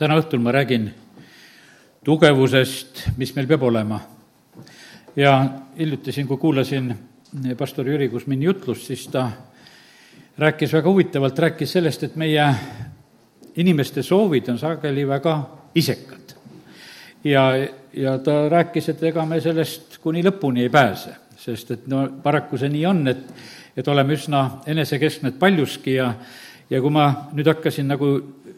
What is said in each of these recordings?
täna õhtul ma räägin tugevusest, mis meil peab olema. ja hiljuti siin, kui kuulasin pastor Jüri Kusmini jutlust, siis ta rääkis väga huvitavalt, rääkis sellest, et meie inimeste soovid on sageli väga isekad. ja, ja ta rääkis, et ega me sellest kuni lõpuni ei pääse, sest et no paraku see nii on, et, et oleme üsna enesekeskmed paljuski ja ja kui ma nüüd hakkasin nagu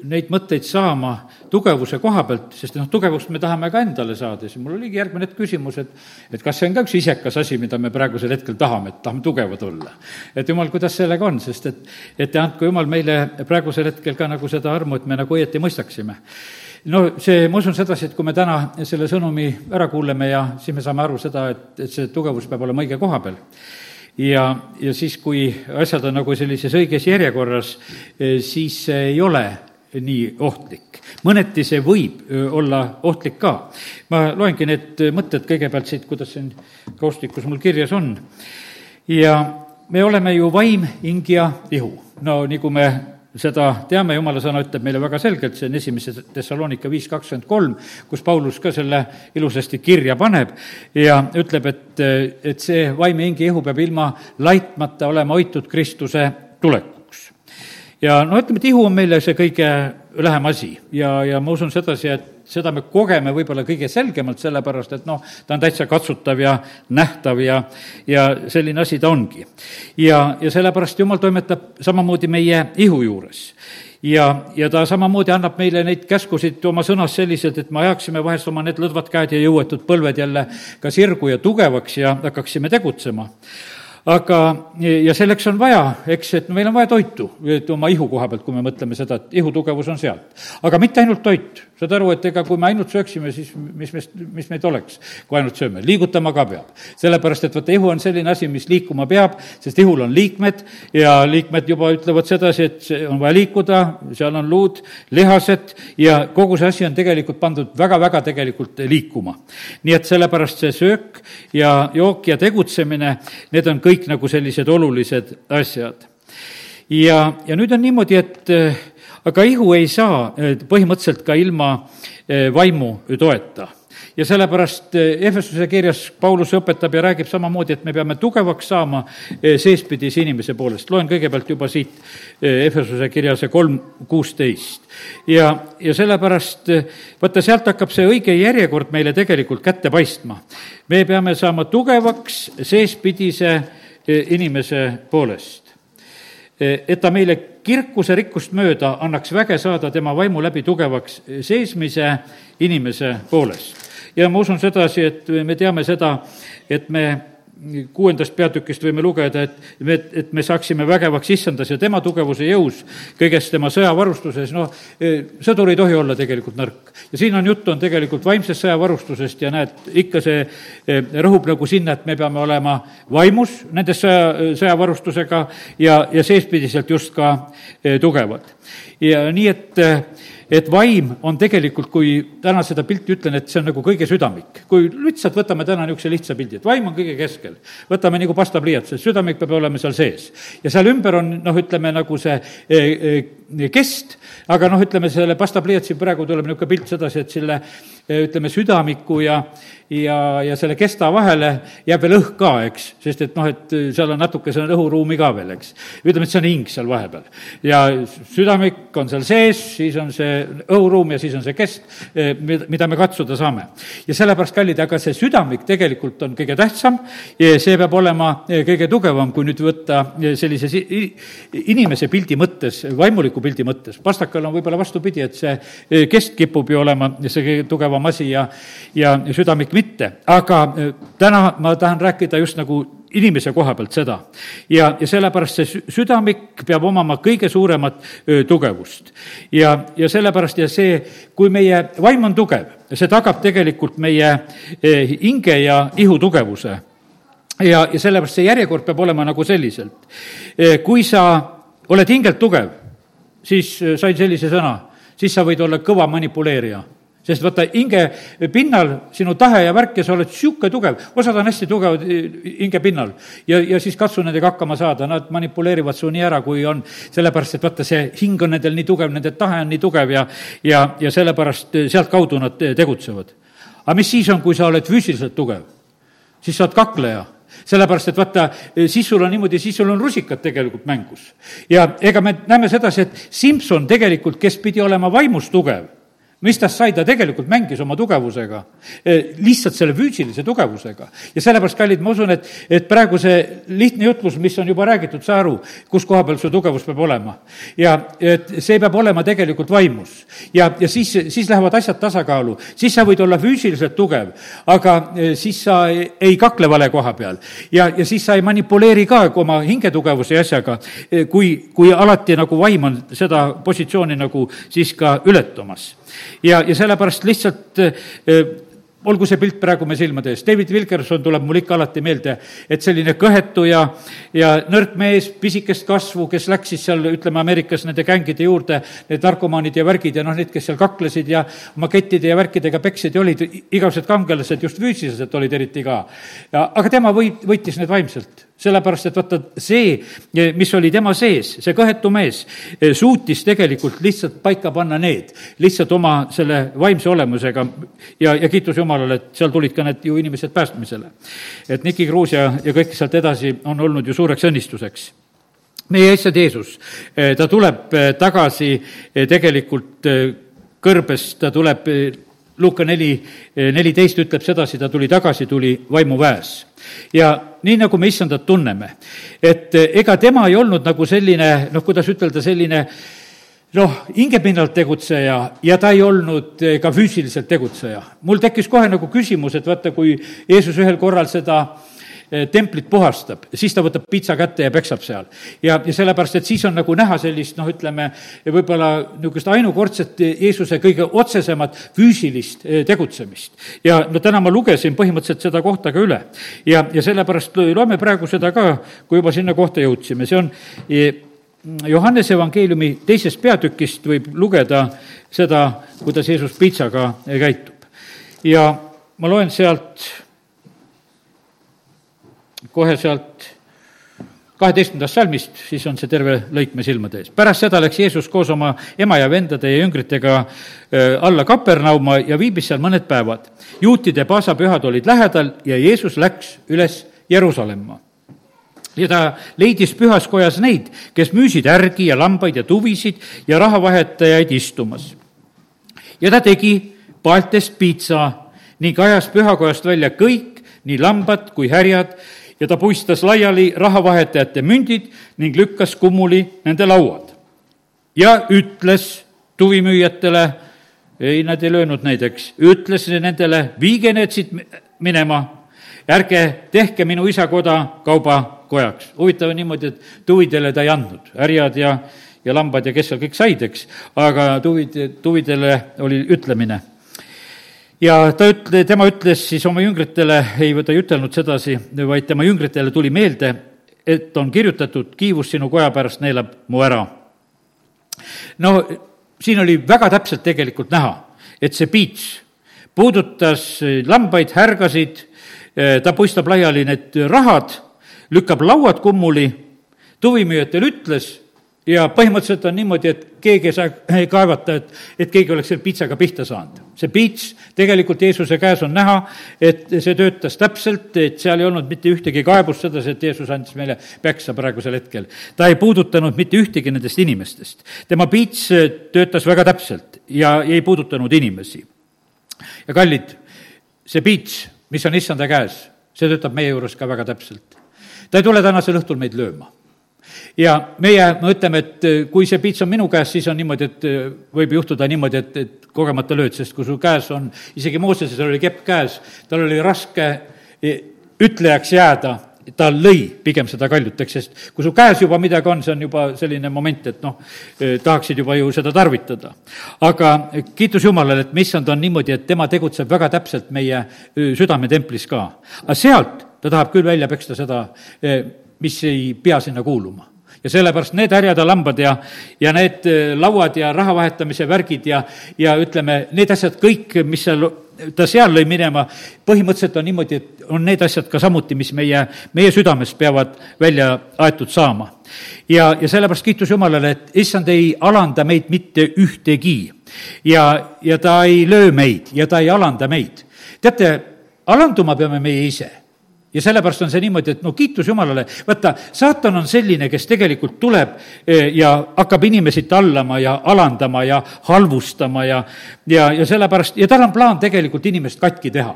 neid mõtteid saama tugevuse koha pealt, sest noh, tugevust me tahame ka endale saada, siis mul oligi järgmine küsimus, et et kas see on ka üks isekas asi, mida me praegusel hetkel tahame, et tahame tugevad olla. et jumal, kuidas sellega on, sest et, et andku jumal meile praegusel hetkel ka nagu seda armu, et me nagu õieti mõistaksime. No see, ma usun sedasi, et kui me täna selle sõnumi ära kuuleme ja siis me saame aru seda, et, et see tugevus peab olema õige koha peal. Ja, ja siis, kui asjad on nagu sellises õiges järjekorras, eh, siis ei ole nii ohtlik. mõneti see võib olla ohtlik ka. ma loengi need mõtted kõigepealt siit, kuidas siin kaustikus mul kirjas on. ja me oleme ju vaim, hing ja ihu. no nagu me seda teame, jumala sõna ütleb meile väga selgelt, see on esimese Thessalonika viis kakskümmend kolm, kus Paulus ka selle ilusasti kirja paneb ja ütleb, et, et see vaim, ja ihu peab ilma laitmata olema hoitud Kristuse tulekuks. Ja no ütleme, et ihu on meile see kõige lähem asi. Ja, ja ma usun sedasi, et seda me kogeme võib-olla kõige selgemalt, sellepärast et noh, ta on täitsa katsutav ja nähtav ja, ja selline asi ta ongi. ja, ja sellepärast Jumal toimetab samamoodi meie ihu juures. Ja, ja ta samamoodi annab meile neid käskusid oma sõnas selliselt, et me ajaksime vahest oma need lõdvad käed ja jõuetud põlved jälle ka sirgu ja tugevaks ja hakkaksime tegutsema aga, ja selleks on vaja, eks, et meil on vaja toitu, et oma ihu koha pealt, kui me mõtleme seda, et ihu tugevus on sealt. aga mitte ainult toit, saad aru, et ega kui me ainult sööksime, siis mis meist, mis meid oleks, kui ainult sööme, liigutama ka peab. sellepärast, et vaata, ihu on selline asi, mis liikuma peab, sest ihul on liikmed ja liikmed juba ütlevad sedasi, et on vaja liikuda, seal on luud, lihased ja kogu see asi on tegelikult pandud väga-väga tegelikult liikuma. nii et sellepärast see söök ja jook ja tegutsemine, need on kõik kõik nagu sellised olulised asjad. ja, ja nüüd on niimoodi, et eh, aga ihu ei saa eh, põhimõtteliselt ka ilma eh, vaimu toeta ja sellepärast Ehvesuse kirjas Paulus õpetab ja räägib samamoodi, et me peame tugevaks saama seespidise inimese poolest. loen kõigepealt juba siit Ehvesuse kirja see kolm kuusteist. ja, ja sellepärast, vaata, sealt hakkab see õige järjekord meile tegelikult kätte paistma. me peame saama tugevaks seespidise inimese poolest. E, et ta meile kirkuse rikkust mööda annaks väge saada tema vaimu läbi tugevaks seesmise inimese poolest. ja ma usun sedasi, et me teame seda, et me kuuendast peatükist võime lugeda, et me, et me saaksime vägevaks issandas ja tema tugevuse jõus, kõiges tema sõjavarustuses, noh, sõdur ei tohi olla tegelikult nõrk. ja siin on juttu, on tegelikult vaimsest sõjavarustusest ja näed, ikka see eh, rõhub nagu sinna, et me peame olema vaimus nendes sõja, sõjavarustusega ja, ja seespidiselt just ka eh, tugevad. ja nii, et eh, et vaim on tegelikult, kui täna seda pilti ütlen, et see on nagu kõige südamik. kui lihtsalt võtame täna niisuguse lihtsa pildi, et vaim on kõige keskel, võtame nagu pastapliiatsi, südamik peab olema seal sees. ja seal ümber on noh, ütleme nagu see e, e, kest, aga noh, ütleme selle pastapliiatsi praegu tuleb niisugune pilt sedasi, et selle ütleme, südamiku ja ja, ja selle kesta vahele jääb veel õhk ka, eks, sest et noh, et seal on natuke seal õhuruumi ka veel, eks. ütleme, et see on hing seal vahepeal. ja südamik on seal sees, siis on see õhuruum ja siis on see kest, eh, mida me katsuda saame. ja sellepärast, kallid, aga see südamik tegelikult on kõige tähtsam see peab olema eh, kõige tugevam, kui nüüd võtta eh, sellise inimese pildi mõttes, vaimuliku pildi mõttes. pastakal on võib-olla vastupidi, et see kest kipub ju olema see kõige tugevam asi ja, ja südamik mitte aga äh, täna ma tahan rääkida just nagu inimese koha pealt seda. ja, ja sellepärast see südamik peab omama kõige suuremat öö, tugevust. ja, ja sellepärast ja see, kui meie vaim on tugev, see tagab tegelikult meie öö, hinge ja ihu tugevuse. ja, ja sellepärast see järjekord peab olema nagu selliselt. kui sa oled hingelt tugev, siis sain sellise sõna, siis sa võid olla kõva manipuleerija sest vaata, hinge pinnal sinu tahe ja värk ja sa oled niisugune tugev, osad on hästi tugevad hinge pinnal. ja, ja siis katsu nendega hakkama saada, nad manipuleerivad su nii ära, kui on, sellepärast et vaata, see hing on nendel nii tugev, nende tahe on nii tugev ja ja, ja sellepärast sealtkaudu nad tegutsevad. aga mis siis on, kui sa oled füüsiliselt tugev? siis sa oled kakleja sellepärast, et vaata, siis sul on niimoodi, siis sul on rusikad tegelikult mängus. ja ega me näeme sedasi, et Simson tegelikult, kes pidi olema vaimus tugev mis tast sai, ta tegelikult mängis oma tugevusega, eh, lihtsalt selle füüsilise tugevusega. ja sellepärast, kallid, ma usun, et, et praegu see lihtne jutlus, mis on juba räägitud, saa aru, kus koha peal su tugevus peab olema. ja et see peab olema tegelikult vaimus. Ja, ja siis, siis lähevad asjad tasakaalu, siis sa võid olla füüsiliselt tugev, aga eh, siis sa ei, kakle vale koha peal. ja, ja siis sa ei manipuleeri ka oma hingetugevuse ja asjaga, eh, kui, kui alati nagu vaim on seda positsiooni nagu siis ka ületamas ja, ja sellepärast lihtsalt äh, olgu see pilt praegu me silmade ees, David Wilkerson tuleb mul ikka alati meelde, et selline kõhetu ja, ja nõrk mees, pisikest kasvu, kes läks siis seal, ütleme, Ameerikas nende gängide juurde, need narkomaanid ja värgid ja noh, need, kes seal kaklesid ja oma kettide ja värkidega peksid ja olid igasugused kangelased, just füüsiliselt olid eriti ka. aga tema võit, võitis need vaimselt sellepärast, et vaata, see, mis oli tema sees, see kõhetu mees, suutis tegelikult lihtsalt paika panna need, lihtsalt oma selle vaimse olemusega ja, ja kiitus Jumalale, et seal tulid ka need ju inimesed päästmisele. et Niki Kruus ja, ja kõik sealt edasi on olnud ju suureks õnnistuseks meie issand Jeesus, ta tuleb tagasi tegelikult kõrbest, ta tuleb Luuka neli, neliteist ütleb sedasi, ta tuli tagasi, tuli vaimuväes. ja nii, nagu me issandat tunneme, et ega tema ei olnud nagu selline, noh, kuidas ütelda, selline noh, hingepinnalt tegutseja ja ta ei olnud ka füüsiliselt tegutseja. mul tekkis kohe nagu küsimus, et vaata, kui Jeesus ühel korral seda äh, Eh, templit puhastab, siis ta võtab pitsa kätte ja peksab seal. ja, ja sellepärast, et siis on nagu näha sellist noh, ütleme, võib-olla niisugust ainukordset Jeesuse kõige otsesemat füüsilist eh, tegutsemist. ja no täna ma lugesin põhimõtteliselt seda kohta ka üle. ja, ja sellepärast loeme praegu seda ka, kui juba sinna kohta jõudsime, see on eh, Johannese evangeeliumi teisest peatükist võib lugeda seda, kuidas Jeesus pitsaga käitub. ja ma loen sealt kohe sealt kaheteistkümnendast salmist, siis on see terve lõik me silmade ees. pärast seda läks Jeesus koos oma ema ja vendade ja jüngritega äh, alla Kapernauma ja viibis seal mõned päevad. juutide paasapühad olid lähedal ja Jeesus läks üles Jeruusalemma. ja ta leidis pühaskojas neid, kes müüsid ärgi ja lambaid ja tuvisid ja rahavahetajaid istumas. ja ta tegi paeltest piitsa ning ajas pühakojast välja kõik, nii lambad kui härjad ja ta puistas laiali rahavahetajate mündid ning lükkas kummuli nende lauad. ja ütles tuvimüüjatele, ei, nad ei löönud neid, eks, ütles nendele, viige need siit minema, ärge tehke minu isa koda kaubakojaks. huvitav niimoodi, et tuvidele ta ei andnud, härjad ja, ja lambad ja kes seal kõik said, eks, aga tuvid, tuvidele oli ütlemine ja ta ütle, tema ütles siis oma jüngritele, ei, ta ei ütelnud sedasi, vaid tema jüngritele tuli meelde, et on kirjutatud, kiivus sinu koja pärast neelab mu ära. no siin oli väga täpselt tegelikult näha, et see piits puudutas lambaid, härgasid, ta puistab laiali need rahad, lükkab lauad kummuli, tuvimüüjatel ütles, ja põhimõtteliselt on niimoodi, et keegi ei saa kaevata, et, et keegi oleks selle piitsaga pihta saanud. see piits tegelikult Jeesuse käes on näha, et see töötas täpselt, et seal ei olnud mitte ühtegi kaebust sedasi, et Jeesus andis meile peksa praegusel hetkel. ta ei puudutanud mitte ühtegi nendest inimestest. tema piits töötas väga täpselt ja ei puudutanud inimesi. ja kallid, see piits, mis on issanda käes, see töötab meie juures ka väga täpselt. ta ei tule tänasel õhtul meid lööma ja meie mõtleme, et eh, kui see piits on minu käes, siis on niimoodi, et eh, võib juhtuda niimoodi, et, et kogemata lööd, sest kui su käes on, isegi Moosesel oli kepp käes, tal oli raske eh, ütlejaks jääda, ta lõi pigem seda kaljut, eks, sest kui su käes juba midagi on, see on juba selline moment, et noh, tahaksid juba ju seda tarvitada. aga kiitus Jumalale, et issand on niimoodi, et tema tegutseb väga täpselt meie südametemplis ka. aga sealt ta tahab küll välja peksta seda, mis ei pea sinna kuuluma ja sellepärast need härjad ja lambad ja, ja need lauad ja raha vahetamise värgid ja, ja ütleme, need asjad kõik, mis seal ta seal lõi minema, põhimõtteliselt on niimoodi, et on need asjad ka samuti, mis meie, meie südames peavad välja aetud saama. ja, ja sellepärast kiitus Jumalale, et issand ei alanda meid mitte ühtegi. ja, ja ta ei löö meid ja ta ei alanda meid. teate, alanduma peame meie ise ja sellepärast on see niimoodi, et no kiitus Jumalale, vaata, saatan on selline, kes tegelikult tuleb eh, ja hakkab inimesi tallama ja alandama ja halvustama ja, ja, ja sellepärast, ja tal on plaan tegelikult inimest katki teha.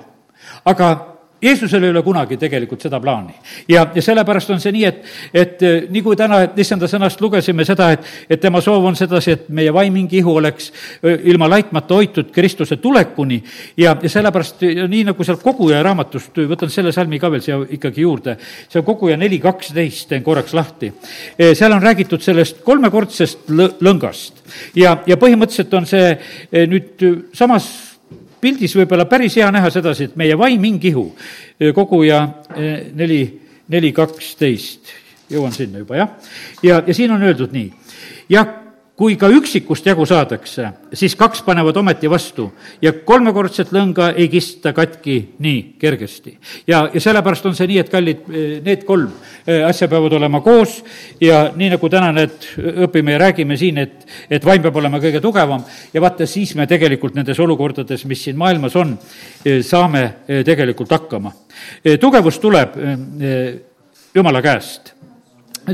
aga Jeesusel ei ole kunagi tegelikult seda plaani. ja, ja sellepärast on see nii, et, et eh, nii kui täna issanda sõnast lugesime seda, et, et tema soov on sedasi, et meie vaiming ihu oleks eh, ilma laitmata hoitud Kristuse tulekuni ja, ja sellepärast nii, nagu seal koguja raamatust, võtan selle salmi ka veel siia ikkagi juurde, see on koguja neli kaksteist, teen korraks lahti. Eh, seal on räägitud sellest kolmekordsest lõngast ja, ja põhimõtteliselt on see nüüd samas pildis võib-olla päris hea näha sedasi, et meie vaim, hing, ihu, koguja neli, neli kaksteist, jõuan sinna juba, jah. ja, ja siin on öeldud nii, ja kui ka üksikust jagu saadakse, siis kaks panevad ometi vastu ja kolmekordset lõnga ei kista katki nii kergesti. ja, ja sellepärast on see nii, et kallid, need kolm eh, asja peavad olema koos ja nii, nagu täna need õpime ja räägime siin, et, et vaim peab olema kõige tugevam ja vaata, siis me tegelikult nendes olukordades, mis siin maailmas on, eh, saame eh, tegelikult hakkama. tugevus tuleb Jumala käest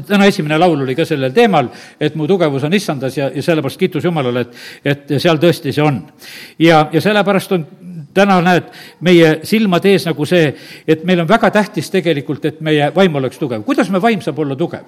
täna esimene laul oli ka sellel teemal, et mu tugevus on issandas ja, ja sellepärast kiitus Jumalale, et, et seal tõesti see on. ja, ja sellepärast on täna näed meie silmade ees nagu see, et meil on väga tähtis tegelikult, et meie vaim oleks tugev. kuidas me vaim saab olla tugev?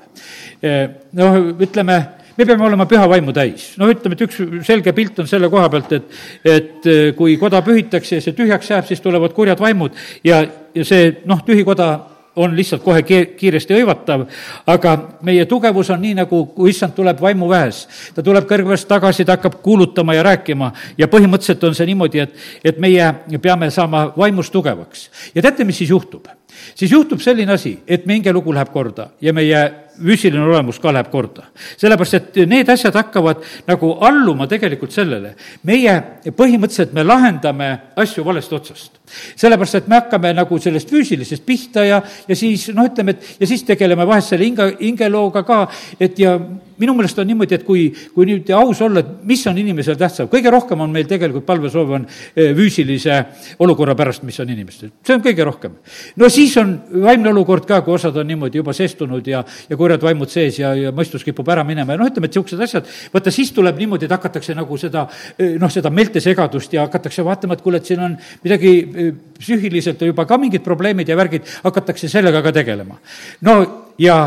noh, ütleme, me peame olema püha vaimu täis. noh, ütleme, et üks selge pilt on selle koha pealt, et, et kui koda pühitakse ja see tühjaks jääb, siis tulevad kurjad vaimud ja, ja see noh, tühi koda on lihtsalt kohe kiiresti hõivatav, aga meie tugevus on nii, nagu kui issand tuleb vaimuväes. ta tuleb kõrgväest tagasi, ta hakkab kuulutama ja rääkima ja põhimõtteliselt on see niimoodi, et, et meie peame saama vaimus tugevaks. ja teate, mis siis juhtub? Siis juhtub selline asi, et meie hingelugu läheb korda ja meie füüsiline olemus ka läheb korda. sellepärast, et need asjad hakkavad nagu alluma tegelikult sellele. meie põhimõtteliselt, me lahendame asju valest otsast. sellepärast, et me hakkame nagu sellest füüsilisest pihta ja, ja siis noh, ütleme, et ja siis tegeleme vahest selle hinge, hingelooga ka, et ja minu meelest on niimoodi, et kui, kui nüüd aus olla, et mis on inimesel tähtsam, kõige rohkem on meil tegelikult palvesoov on eh, füüsilise olukorra pärast, mis on inimestel, see on kõige rohkem. no siis on vaimne olukord ka, kui osad on niimoodi juba seestunud ja, ja kurjad vaimud sees ja, ja mõistus kipub ära minema ja noh, ütleme, et niisugused asjad, vaata siis tuleb niimoodi, et hakatakse nagu seda eh, noh, seda meeltesegadust ja hakatakse vaatama, et kuule, et siin on midagi eh, psüühiliselt juba ka mingid probleemid ja värgid, hakatakse sellega ka tegelema. no ja,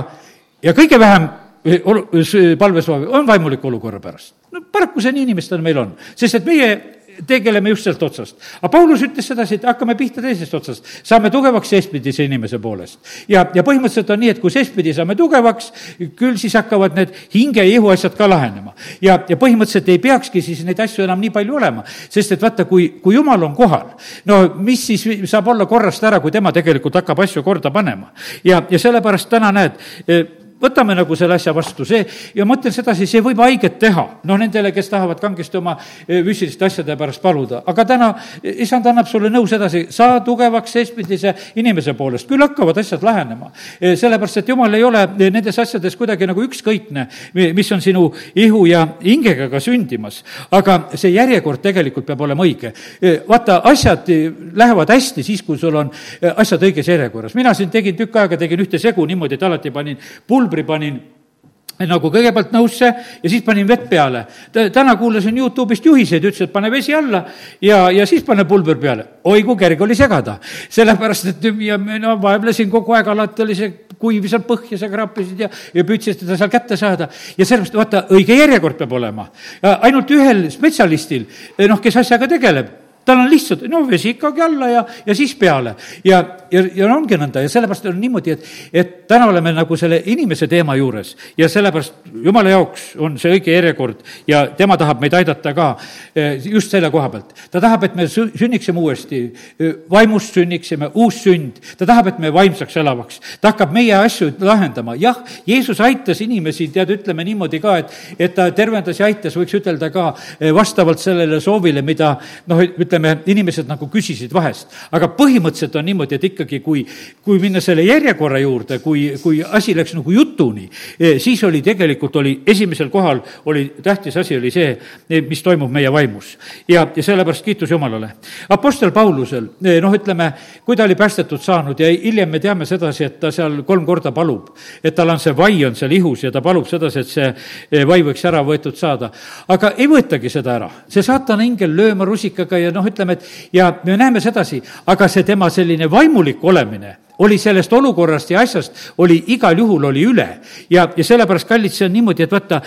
ja kõige vähem palvesoovi on vaimuliku olukorra pärast. no paraku see nii inimestena meil on, sest et meie tegeleme just sealt otsast. aga Paulus ütles sedasi, et hakkame pihta teisest otsast, saame tugevaks seestpidise inimese poolest. ja, ja põhimõtteliselt on nii, et kui seestpidi saame tugevaks, küll siis hakkavad need hinge ja ihu asjad ka lahenema. ja, ja põhimõtteliselt ei peakski siis neid asju enam nii palju olema, sest et vaata, kui, kui jumal on kohal, no mis siis saab olla korrast ära, kui tema tegelikult hakkab asju korda panema. ja, ja sellepärast täna näed, võtame nagu selle asja vastu, see, ja ma ütlen sedasi, see võib haiget teha, noh, nendele, kes tahavad kangesti oma e, füüsiliste asjade pärast paluda, aga täna e, issand annab sulle nõu sedasi, saa tugevaks seestpidise inimese poolest, küll hakkavad asjad lahenema. E, sellepärast, et jumal ei ole nendes asjades kuidagi nagu ükskõikne, mis on sinu ihu ja hingega ka sündimas. aga see järjekord tegelikult peab olema õige. vaata, asjad lähevad hästi siis, kui sul on asjad õiges järjekorras. mina siin tegin tükk aega, tegin ühte segu niimoodi, et alati panin pulbri pulbri panin nagu kõigepealt nõusse ja siis panin vett peale. täna kuulasin Youtube'ist juhiseid, ütles, et pane vesi alla ja, ja siis pane pulber peale. oi kui kerge oli segada, sellepärast et ja no vaevlesin kogu aeg, alati oli see kuiv seal põhja, sa kraapisid ja, ja püüdsid teda seal kätte saada. ja sellepärast vaata, õige järjekord peab olema. ainult ühel spetsialistil, noh, kes asjaga tegeleb tal on lihtsalt, no vesi ikkagi alla ja, ja siis peale. ja, ja, ja ongi nõnda ja sellepärast on niimoodi, et, et täna oleme nagu selle inimese teema juures ja sellepärast jumala jaoks on see õige järjekord ja tema tahab meid aidata ka eh, just selle koha pealt. ta tahab, et me sünniksime uuesti, eh, vaimust sünniksime, uus sünd, ta tahab, et me vaimsaks elavaks. ta hakkab meie asju lahendama, jah, Jeesus aitas inimesi, tead, ütleme niimoodi ka, et, et ta tervendas ja aitas, võiks ütelda ka eh, vastavalt sellele soovile, mida noh, ütleme, inimesed nagu küsisid vahest. aga põhimõtteliselt on niimoodi, et ikkagi, kui, kui minna selle järjekorra juurde, kui, kui asi läks nagu jutuni, siis oli tegelikult, oli esimesel kohal, oli tähtis asi, oli see, mis toimub meie vaimus. ja, ja sellepärast kiitus Jumalale. Apostel Paulusel, noh, ütleme, kui ta oli päästetud saanud ja hiljem me teame sedasi, et ta seal kolm korda palub, et tal on see vai on seal ihus ja ta palub sedasi, et see vai võiks ära võetud saada. aga ei võetagi seda ära, see saatana ingel lööma rusikaga ja noh, ütleme, et ja me näeme sedasi, aga see tema selline vaimulik olemine oli sellest olukorrast ja asjast, oli igal juhul, oli üle. ja, ja sellepärast, kallid, see on niimoodi, et vaata,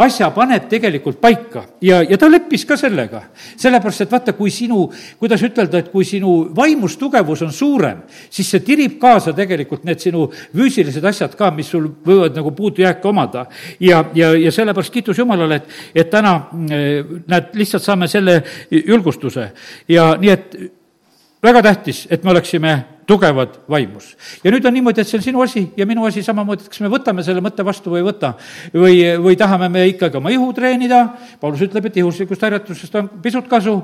asja paneb tegelikult paika ja, ja ta leppis ka sellega. sellepärast, et vaata, kui sinu, kuidas ütelda, et kui sinu vaimustugevus on suurem, siis see tirib kaasa tegelikult need sinu füüsilised asjad ka, mis sul võivad nagu puudujääke omada. ja, ja, ja sellepärast kiitus Jumalale, et, et täna mm, näed, lihtsalt saame selle julgustuse ja nii, et väga tähtis, et me oleksime tugevad vaimus. ja nüüd on niimoodi, et see on sinu asi ja minu asi samamoodi, et kas me võtame selle mõtte vastu või ei võta. või, või tahame me ikkagi oma ihu treenida, Paulus ütleb, et ihuslikust harjutusest on pisut kasu,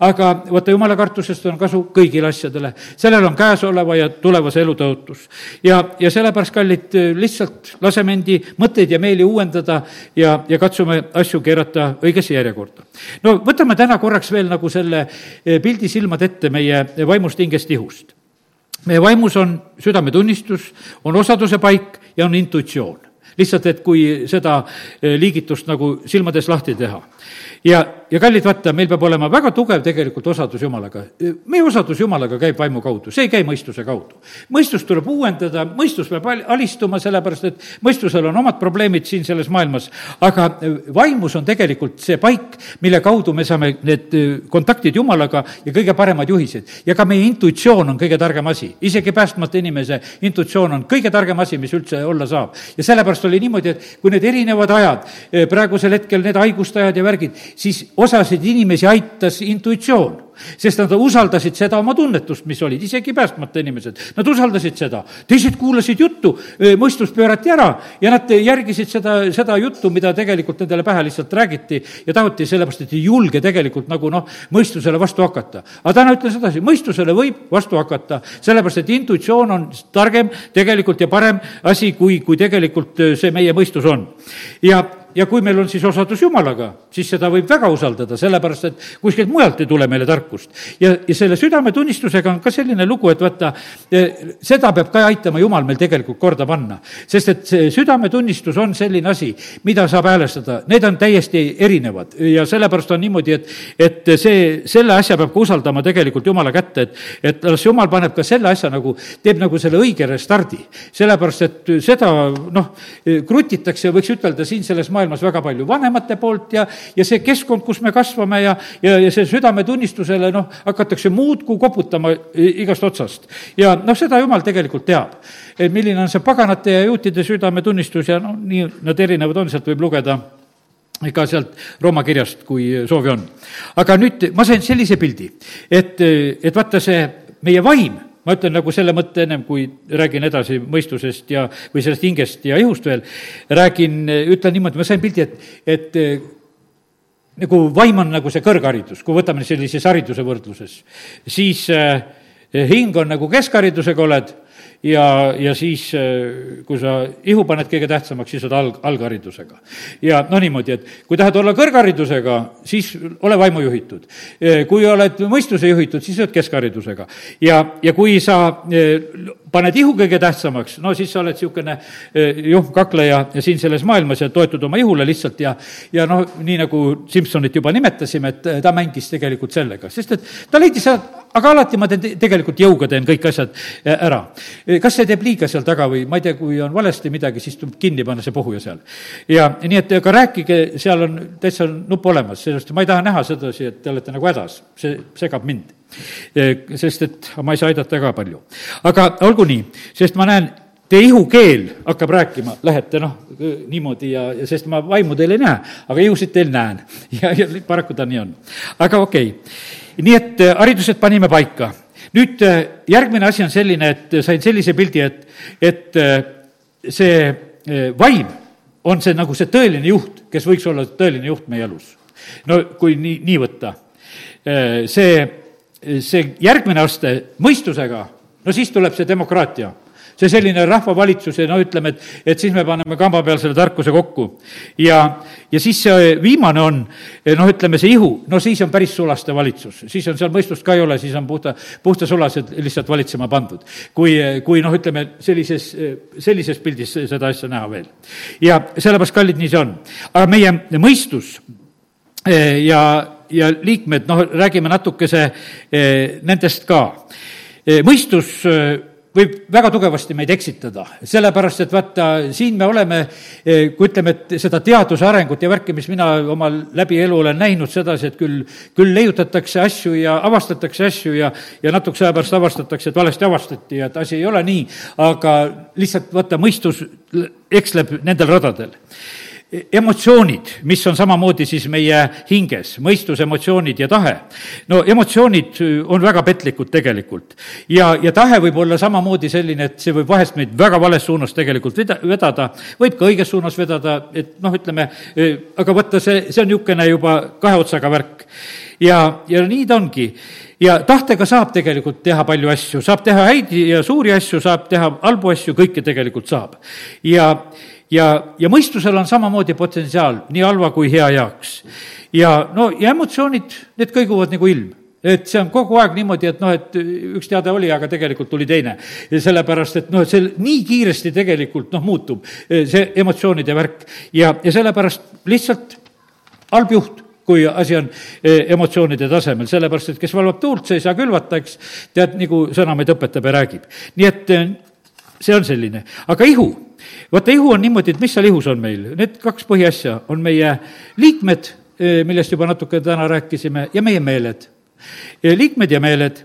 aga vaata, jumala kartusest on kasu kõigile asjadele. sellel on käesoleva ja tulevase elu tõotus. ja, ja sellepärast, kallid, lihtsalt laseme endi mõtteid ja meeli uuendada ja, ja katsume asju keerata õigesse järjekorda. no võtame täna korraks veel nagu selle pildi silmad ette meie vaimust hingest ihust meie vaimus on südametunnistus, on osaduse paik ja on intuitsioon. Lihtsalt, et kui seda eh, liigitust nagu silmades lahti teha. ja ja kallid, vaata, meil peab olema väga tugev tegelikult osadus Jumalaga. meie osadus Jumalaga käib vaimu kaudu, see ei käi mõistuse kaudu. mõistust tuleb uuendada, mõistus peab alistuma, sellepärast et mõistusel on omad probleemid siin selles maailmas, aga vaimus on tegelikult see paik, mille kaudu me saame need kontaktid Jumalaga ja kõige paremad juhised. ja ka meie intuitsioon on kõige targem asi, isegi päästmata inimese intuitsioon on kõige targem asi, mis üldse olla saab. ja sellepärast oli niimoodi, et kui need erinevad ajad, praegusel hetkel need haiguste ajad ja värgid, siis osasid inimesi aitas intuitsioon sest nad usaldasid seda oma tunnetust, mis olid, isegi päästmata inimesed. Nad usaldasid seda, teised kuulasid juttu, mõistus pöörati ära ja nad järgisid seda, seda juttu, mida tegelikult nendele pähe lihtsalt räägiti ja tahuti sellepärast, et ei julge tegelikult nagu noh, mõistusele vastu hakata. aga täna ütlen sedasi, mõistusele võib vastu hakata, sellepärast et intuitsioon on targem tegelikult ja parem asi, kui, kui tegelikult see meie mõistus on. ja ja kui meil on siis osadus Jumalaga, siis seda võib väga usaldada, sellepärast et kuskilt mujalt ei tule meile tarkust. ja, ja selle südametunnistusega on ka selline lugu, et vaata, eh, seda peab ka aitama Jumal meil tegelikult korda panna. sest et see südametunnistus on selline asi, mida saab häälestada, need on täiesti erinevad ja sellepärast on niimoodi, et, et see, selle asja peab ka usaldama tegelikult Jumala kätte, et, et las Jumal paneb ka selle asja nagu, teeb nagu selle õige restardi. sellepärast, et seda noh, krutitakse, võiks ütelda siin selles maailmas, maailmas väga palju vanemate poolt ja, ja see keskkond, kus me kasvame ja, ja, ja see südametunnistusele noh, hakatakse muudkui koputama igast otsast. ja noh, seda jumal tegelikult teab. et milline on see paganate ja juutide südametunnistus ja noh, nii nad erinevad on, sealt võib lugeda ka sealt Rooma kirjast, kui soovi on. aga nüüd ma sain sellise pildi, et, et vaata see meie vaim ma ütlen nagu selle mõtte ennem, kui räägin edasi mõistusest ja, või sellest hingest ja ihust veel, räägin, ütlen niimoodi, ma sain pildi, et, et nagu vaim on nagu see kõrgharidus, kui võtame sellises hariduse võrdluses, siis äh, hing on nagu keskharidusega oled ja, ja siis, äh, kui sa ihu paned kõige tähtsamaks, siis oled alg, algharidusega. ja no niimoodi, et kui tahad olla kõrgharidusega, siis ole vaimu juhitud. Äh, kui oled mõistuse juhitud, siis oled keskharidusega. ja, ja kui sa paned ihu kõige tähtsamaks, no siis sa oled niisugune eh, juhmkakleja siin selles maailmas ja toetud oma ihule lihtsalt ja, ja noh, nii nagu Simsonit juba nimetasime, et ta mängis tegelikult sellega, sest et ta leidis, aga alati ma teen, tegelikult jõuga teen kõik asjad eh, ära. Eh, kas see teeb liiga seal taga või ma ei tea, kui on valesti midagi, siis tuleb kinni panna see puhuja seal. ja nii, et aga rääkige, seal on täitsa nupp olemas, sellest ma ei taha näha sedasi, et te olete nagu hädas, see segab mind sest et ma ei saa aidata ka palju. aga olgu nii, sest ma näen, teie ihukeel hakkab rääkima, lähete noh, niimoodi ja, ja sest ma vaimu teil ei näe, aga ihusid teil näen. ja, ja paraku ta nii on. aga okei okay., nii et äh, haridused panime paika. nüüd äh, järgmine asi on selline, et sain sellise pildi, et, et äh, see vaim on see nagu see tõeline juht, kes võiks olla tõeline juht meie elus. no kui nii, nii võtta. see, see järgmine aste mõistusega, no siis tuleb see demokraatia see selline rahvavalitsus ja no ütleme, et, et siis me paneme kamba peal selle tarkuse kokku. ja, ja siis see viimane on, noh, ütleme see ihu, no siis on päris sulaste valitsus, siis on seal mõistust ka ei ole, siis on puhta, puhtasulased lihtsalt valitsema pandud. kui, kui noh, ütleme sellises, sellises pildis seda asja näha veel. ja sellepärast, kallid, nii see on. aga meie mõistus eh, ja, ja liikmed, noh, räägime natukese nendest ka. Mõistus võib väga tugevasti meid eksitada, sellepärast et vaata, siin me oleme, kui ütleme, et seda teaduse arengut ja värki, mis mina omal läbi elu olen näinud sedasi, et küll, küll leiutatakse asju ja avastatakse asju ja, ja natukese aja pärast avastatakse, et valesti avastati ja et asi ei ole nii, aga lihtsalt vaata, mõistus eksleb nendel radadel emotsioonid, mis on samamoodi siis meie hinges, mõistus, emotsioonid ja tahe. no emotsioonid on väga petlikud tegelikult. ja, ja tahe võib olla samamoodi selline, et see võib vahest meid väga vales suunas tegelikult veda, vedada, võib ka õiges suunas vedada, et noh, ütleme, aga vaata, see, see on niisugune juba kahe otsaga värk. ja, ja nii ta ongi ja tahtega saab tegelikult teha palju asju, saab teha häid ja suuri asju, saab teha halbu asju, kõike tegelikult saab. ja ja, ja mõistusel on samamoodi potentsiaal nii halva kui hea jaoks. ja no, ja emotsioonid, need kõiguvad nagu ilm et see on kogu aeg niimoodi, et noh, et üks teade oli, aga tegelikult tuli teine. sellepärast, et noh, et see nii kiiresti tegelikult noh, muutub see emotsioonide värk ja, ja sellepärast lihtsalt halb juht kui asi on e, emotsioonide tasemel, sellepärast et kes valvab tuult, see ei saa külvata, eks, tead, nagu sõna meid õpetab ja räägib. nii et e, see on selline, aga ihu. Vaata, ihu on niimoodi, et mis seal ihus on meil, need kaks põhiasja on meie liikmed, eh, millest juba natuke täna rääkisime, ja meie meeled. liikmed ja meeled.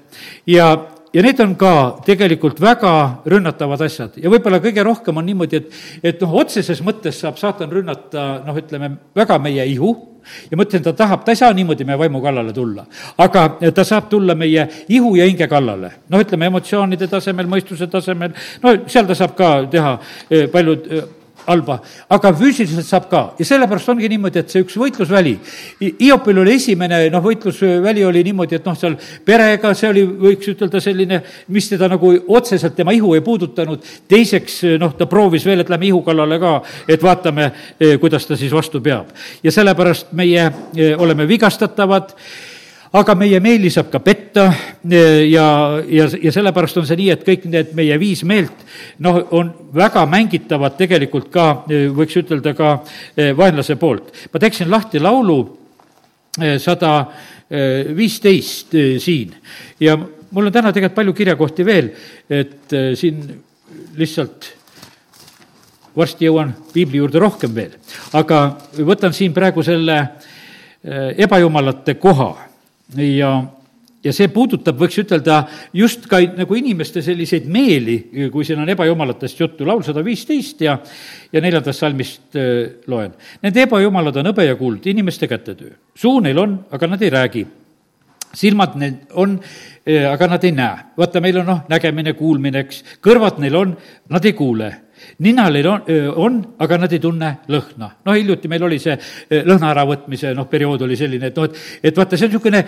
Ja ja need on ka tegelikult väga rünnatavad asjad. Ja võib-olla kõige rohkem on niimoodi, et, et noh, otseses mõttes saab saatan rünnata noh, ütleme väga meie ihu ja ma ütlen, ta tahab, ta ei saa niimoodi meie vaimu kallale tulla. aga ta saab tulla meie ihu ja hinge kallale. noh, ütleme emotsioonide tasemel, mõistuse tasemel, no seal ta saab ka teha eh, paljud eh, halba, aga füüsiliselt saab ka. Ja sellepärast ongi niimoodi, et see üks võitlusväli, Hiopil oli esimene noh, võitlusväli oli niimoodi, et noh, seal perega, see oli, võiks ütelda selline, mis teda nagu otseselt tema ihu ei puudutanud, teiseks noh, ta proovis veel, et lähme ihu kallale ka, et vaatame, eh, kuidas ta siis vastu peab. ja sellepärast meie eh, oleme vigastatavad aga meie meeli saab ka petta e, ja, ja, ja sellepärast on see nii, et kõik need meie viis meelt noh, on väga mängitavad tegelikult ka, e, võiks ütelda ka e, vaenlase poolt. ma teeksin lahti laulu sada viisteist siin. Ja mul on täna tegelikult palju kirjakohti veel, et siin lihtsalt varsti jõuan piibli juurde rohkem veel, aga võtan siin praegu selle ebajumalate koha ja, ja see puudutab, võiks ütelda, just ka nagu inimeste selliseid meeli, kui siin on ebajumalatest juttu, laul sada viisteist ja, ja neljandast salmist äh, loen. Need ebajumalad on hõbe ja kuld, inimeste kätetöö. suu neil on, aga nad ei räägi. silmad neil on, äh, aga nad ei näe. vaata, meil on noh, nägemine, kuulmine, eks, kõrvad neil on, nad ei kuule nina neil on, on, aga nad ei tunne lõhna. noh, hiljuti meil oli see lõhna äravõtmise noh, periood oli selline, et noh, et, et vaata, see on niisugune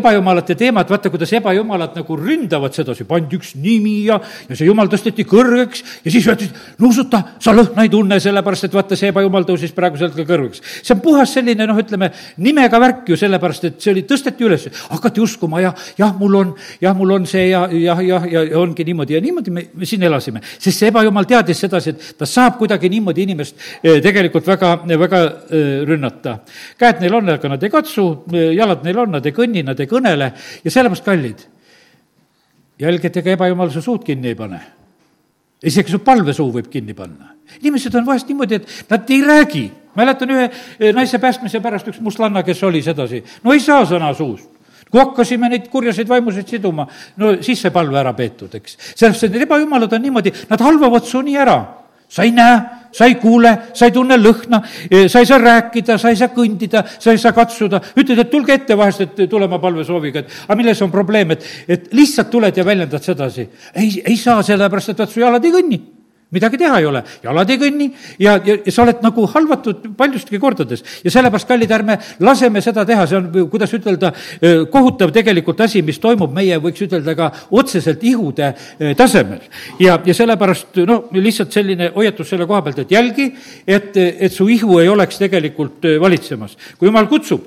ebajumalate teema, et vaata, kuidas ebajumalad nagu ründavad sedasi, pandi üks nimi ja, ja see jumal tõsteti kõrgeks ja siis öeldi, nuusuta, sa lõhna ei tunne, sellepärast et vaata, see ebajumal tõusis praegusel hetkel kõrgeks. see on puhas selline noh, ütleme nimega värk ju sellepärast, et see oli, tõsteti üles, hakati uskuma ja jah, mul on, jah, mul on see ja, jah, jah, ja, ja ongi niimoodi ja niimoodi me, me siin elasime, sest see ebajumal teadis, teadis sedasi, et ta saab kuidagi niimoodi inimest eh, tegelikult väga, väga eh, rünnata. käed neil on, aga nad ei katsu, eh, jalad neil on, nad ei kõnni, nad ei kõnele ja sellepärast kallid. jälgedega ebajumaluse suud kinni ei pane. isegi su palvesuu võib kinni panna. inimesed on vahest niimoodi, et nad ei räägi. mäletan ühe naise päästmise pärast üks mustlanna, kes oli sedasi, no ei saa sõna suust kui hakkasime neid kurjaseid vaimuseid siduma, no siis sai palve ära peetud, eks. sellepärast, et need ebajumalad on niimoodi, nad halvavad su nii ära. sa ei näe, sa ei kuule, sa ei tunne lõhna, sa ei saa rääkida, sa ei saa kõndida, sa ei saa katsuda. ütled, et tulge ette vahest, et tulema palvesooviga, et aga milles on probleem, et, et lihtsalt tuled ja väljendad sedasi. ei, ei saa, sellepärast et vaat su jalad ei kõnni midagi teha ei ole, jalad ei kõnni ja, ja, ja sa oled nagu halvatud paljustki kordades. ja sellepärast, kallid, ärme laseme seda teha, see on, kuidas ütelda, kohutav tegelikult asi, mis toimub meie, võiks ütelda ka otseselt ihude tasemel. ja, ja sellepärast, no lihtsalt selline hoiatus selle koha pealt, et jälgi, et, et su ihu ei oleks tegelikult valitsemas. kui jumal kutsub,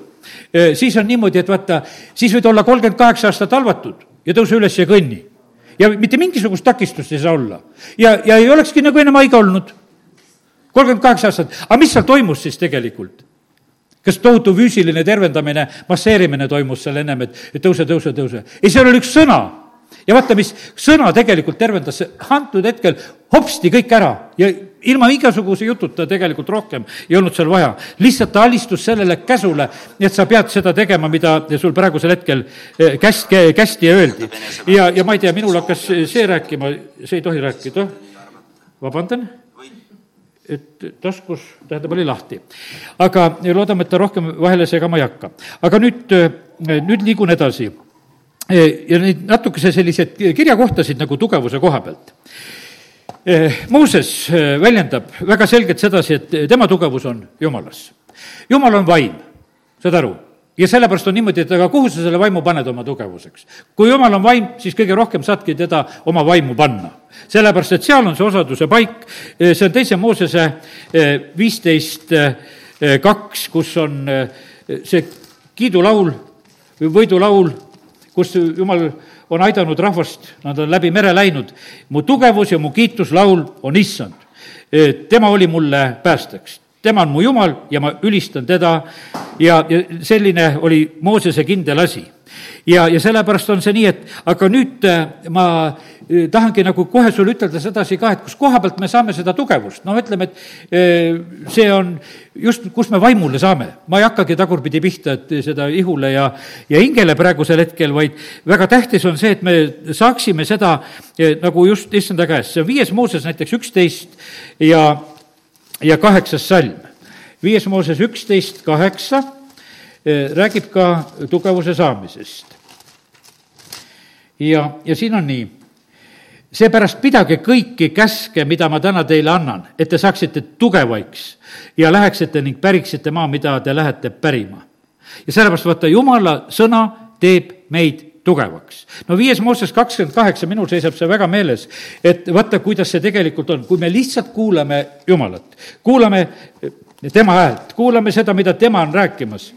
siis on niimoodi, et vaata, siis võid olla kolmkümmend kaheksa aastat halvatud ja tõuse üles ja kõnni ja mitte mingisugust takistust ei saa olla. ja, ja ei olekski nagu enam haige olnud. kolmkümmend kaheksa aastat, aga mis seal toimus siis tegelikult? kas tohutu füüsiline tervendamine, masseerimine toimus seal ennem, et tõuse, tõuse, tõuse? ei, seal oli üks sõna ja vaata, mis sõna tegelikult tervendas antud hetkel hopsti kõik ära ja ilma igasuguse jututa tegelikult rohkem ei olnud seal vaja. lihtsalt ta alistus sellele käsule, et sa pead seda tegema, mida sul praegusel hetkel eh, käst-, kästi öeldi. ja, ja ma ei tea, minul hakkas see rääkima, see ei tohi rääkida, vabandan et taskus, tähendab, oli lahti. aga loodame, et ta rohkem vahele segama ei hakka. aga nüüd, nüüd liigun edasi ja neid natukese selliseid kirjakohtasid nagu tugevuse koha pealt. Mooses väljendab väga selgelt sedasi, et tema tugevus on Jumalas. Jumal on vaim, saad aru? ja sellepärast on niimoodi, et aga kuhu sa selle vaimu paned oma tugevuseks? kui Jumal on vaim, siis kõige rohkem saadki teda oma vaimu panna. sellepärast, et seal on see osaduse paik, see on teise Moosese viisteist kaks, kus on see kiidulaul või võidulaul kus jumal on aidanud rahvast, nad on läbi mere läinud. mu tugevus ja mu kiituslaul on issand. tema oli mulle päästeks, tema on mu jumal ja ma ülistan teda ja, ja selline oli Moosese kindel asi ja, ja sellepärast on see nii, et aga nüüd äh, ma äh, tahangi nagu kohe sulle ütelda sedasi ka, et kus koha pealt me saame seda tugevust, no ütleme, et äh, see on just, kus me vaimule saame. ma ei hakkagi tagurpidi pihta, et seda ihule ja, ja hingele praegusel hetkel, vaid väga tähtis on see, et me saaksime seda nagu just issanda käest, see on viies Mooses näiteks üksteist ja, ja kaheksas salm. viies Mooses üksteist, kaheksa räägib ka tugevuse saamisest. ja, ja siin on nii. seepärast pidage kõiki käske, mida ma täna teile annan, et te saaksite tugevaiks ja läheksite ning päriksite maa, mida te lähete pärima. ja sellepärast vaata, jumala sõna teeb meid tugevaks. no viies Mooses kakskümmend kaheksa, minul seisab see väga meeles, et vaata, kuidas see tegelikult on, kui me lihtsalt kuulame Jumalat, kuulame tema häält, kuulame seda, mida tema on rääkimas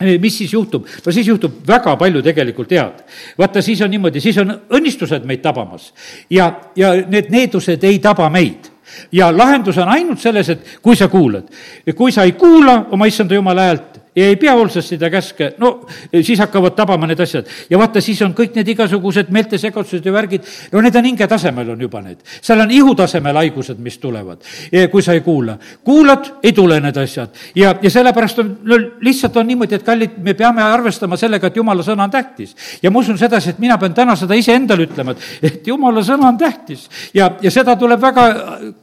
mis siis juhtub? no siis juhtub väga palju tegelikult head. vaata, siis on niimoodi, siis on õnnistused meid tabamas ja, ja need needused ei taba meid ja lahendus on ainult selles, et kui sa kuulad. kui sa ei kuula oma issanda jumala häält, ja ei pea hoolsasti ta käske, no siis hakkavad tabama need asjad. ja vaata, siis on kõik need igasugused meeltesegadused ja värgid, no need on hinge tasemel, on juba need. seal on ihu tasemel haigused, mis tulevad, kui sa ei kuula. kuulad, ei tule need asjad. ja, ja sellepärast on, no lihtsalt on niimoodi, et kallid, me peame arvestama sellega, et jumala sõna on tähtis. ja ma usun sedasi, et mina pean täna seda iseendale ütlema, et, et jumala sõna on tähtis. ja, ja seda tuleb väga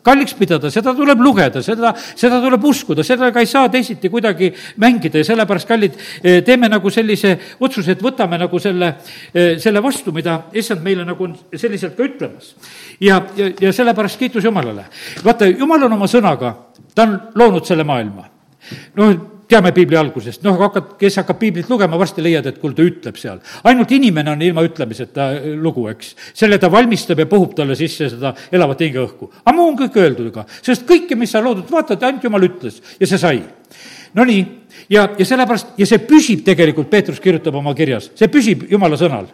kalliks pidada, seda tuleb lugeda, seda, seda tuleb uskuda, sellega ei saa teisiti kuidagi mängida ja sellepärast, kallid, eh, teeme nagu sellise otsuse, et võtame nagu selle, eh, selle vastu, mida issand meile nagu on selliselt ka ütlemas. ja, ja, ja sellepärast kiitus Jumalale. vaata, Jumal on oma sõnaga, ta on loonud selle maailma. noh, teame piibli algusest, noh, hakkad, kes hakkab piiblit lugema, varsti leiad, et kuule, ta ütleb seal. ainult inimene on ilma ütlemiseta eh, lugu, eks. selle ta valmistab ja puhub talle sisse seda elavat hingeõhku. aga muu on kõik öeldud ka, sest kõike, mis sa loodud, vaatad, ainult jumal ütles ja see sai. Nonii, ja, ja sellepärast, ja see püsib tegelikult, Peetrus kirjutab oma kirjas, see püsib jumala sõnal.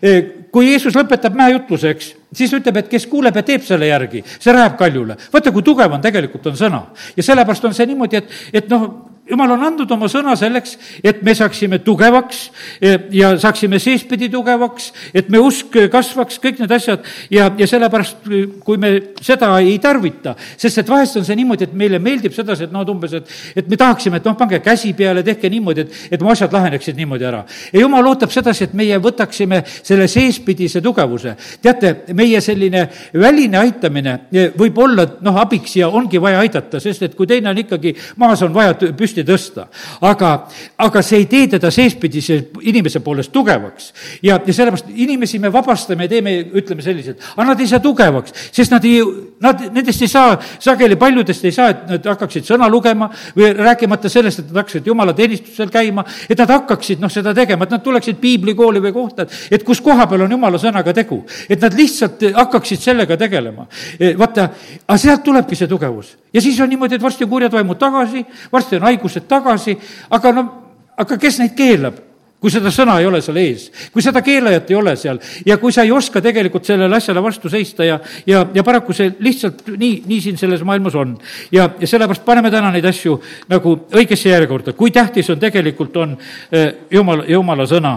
E, kui Jeesus lõpetab mäejutluse, eks, siis ütleb, et kes kuuleb ja teeb selle järgi, see läheb kaljule. vaata, kui tugev on tegelikult, on sõna. ja sellepärast on see niimoodi, et, et noh, jumal on andnud oma sõna selleks, et me saaksime tugevaks e, ja saaksime seespidi tugevaks, et me usk kasvaks, kõik need asjad ja, ja sellepärast, kui me seda ei tarvita, sest et vahest on see niimoodi, et meile meeldib sedasi, et noh, et umbes, et, et me tahaksime, et noh, pange käsi peale, tehke niimoodi, et, et mu asjad laheneksid niimoodi ära. ja jumal ootab sedasi, et meie võtaksime selle seespidise tugevuse. teate, meie selline väline aitamine võib olla noh, abiks ja ongi vaja aidata, sest et kui teine on ikkagi maas, on vaja püsti tõsta. aga, aga see ei tee teda seespidise inimese poolest tugevaks. ja, ja sellepärast inimesi me vabastame ja teeme, ütleme selliselt, aga nad ei saa tugevaks, sest nad ei, nad, nendest ei saa, sageli paljudest ei saa, et nad hakkaksid sõna lugema või rääkimata sellest, et nad hakkaksid jumalateenistusel käima, et nad hakkaksid noh, seda tegema, et nad tuleksid piiblikooli või kohta, et, et kus koha peal on jumala sõnaga tegu. et nad lihtsalt hakkaksid sellega tegelema. E, vaata, aga sealt tulebki see tugevus. ja siis on niimoodi, et varsti on kurjad vaimud tagasi, varsti on haigused tagasi, aga no, aga kes neid keelab? Kui seda sõna ei ole seal ees, kui seda keelajat ei ole seal ja kui sa ei oska tegelikult sellele asjale vastu seista ja, ja, ja paraku see lihtsalt nii, nii siin selles maailmas on. ja, ja sellepärast paneme täna neid asju nagu õigesse järjekorda, kui tähtis on tegelikult, on eh, jumala, jumala sõna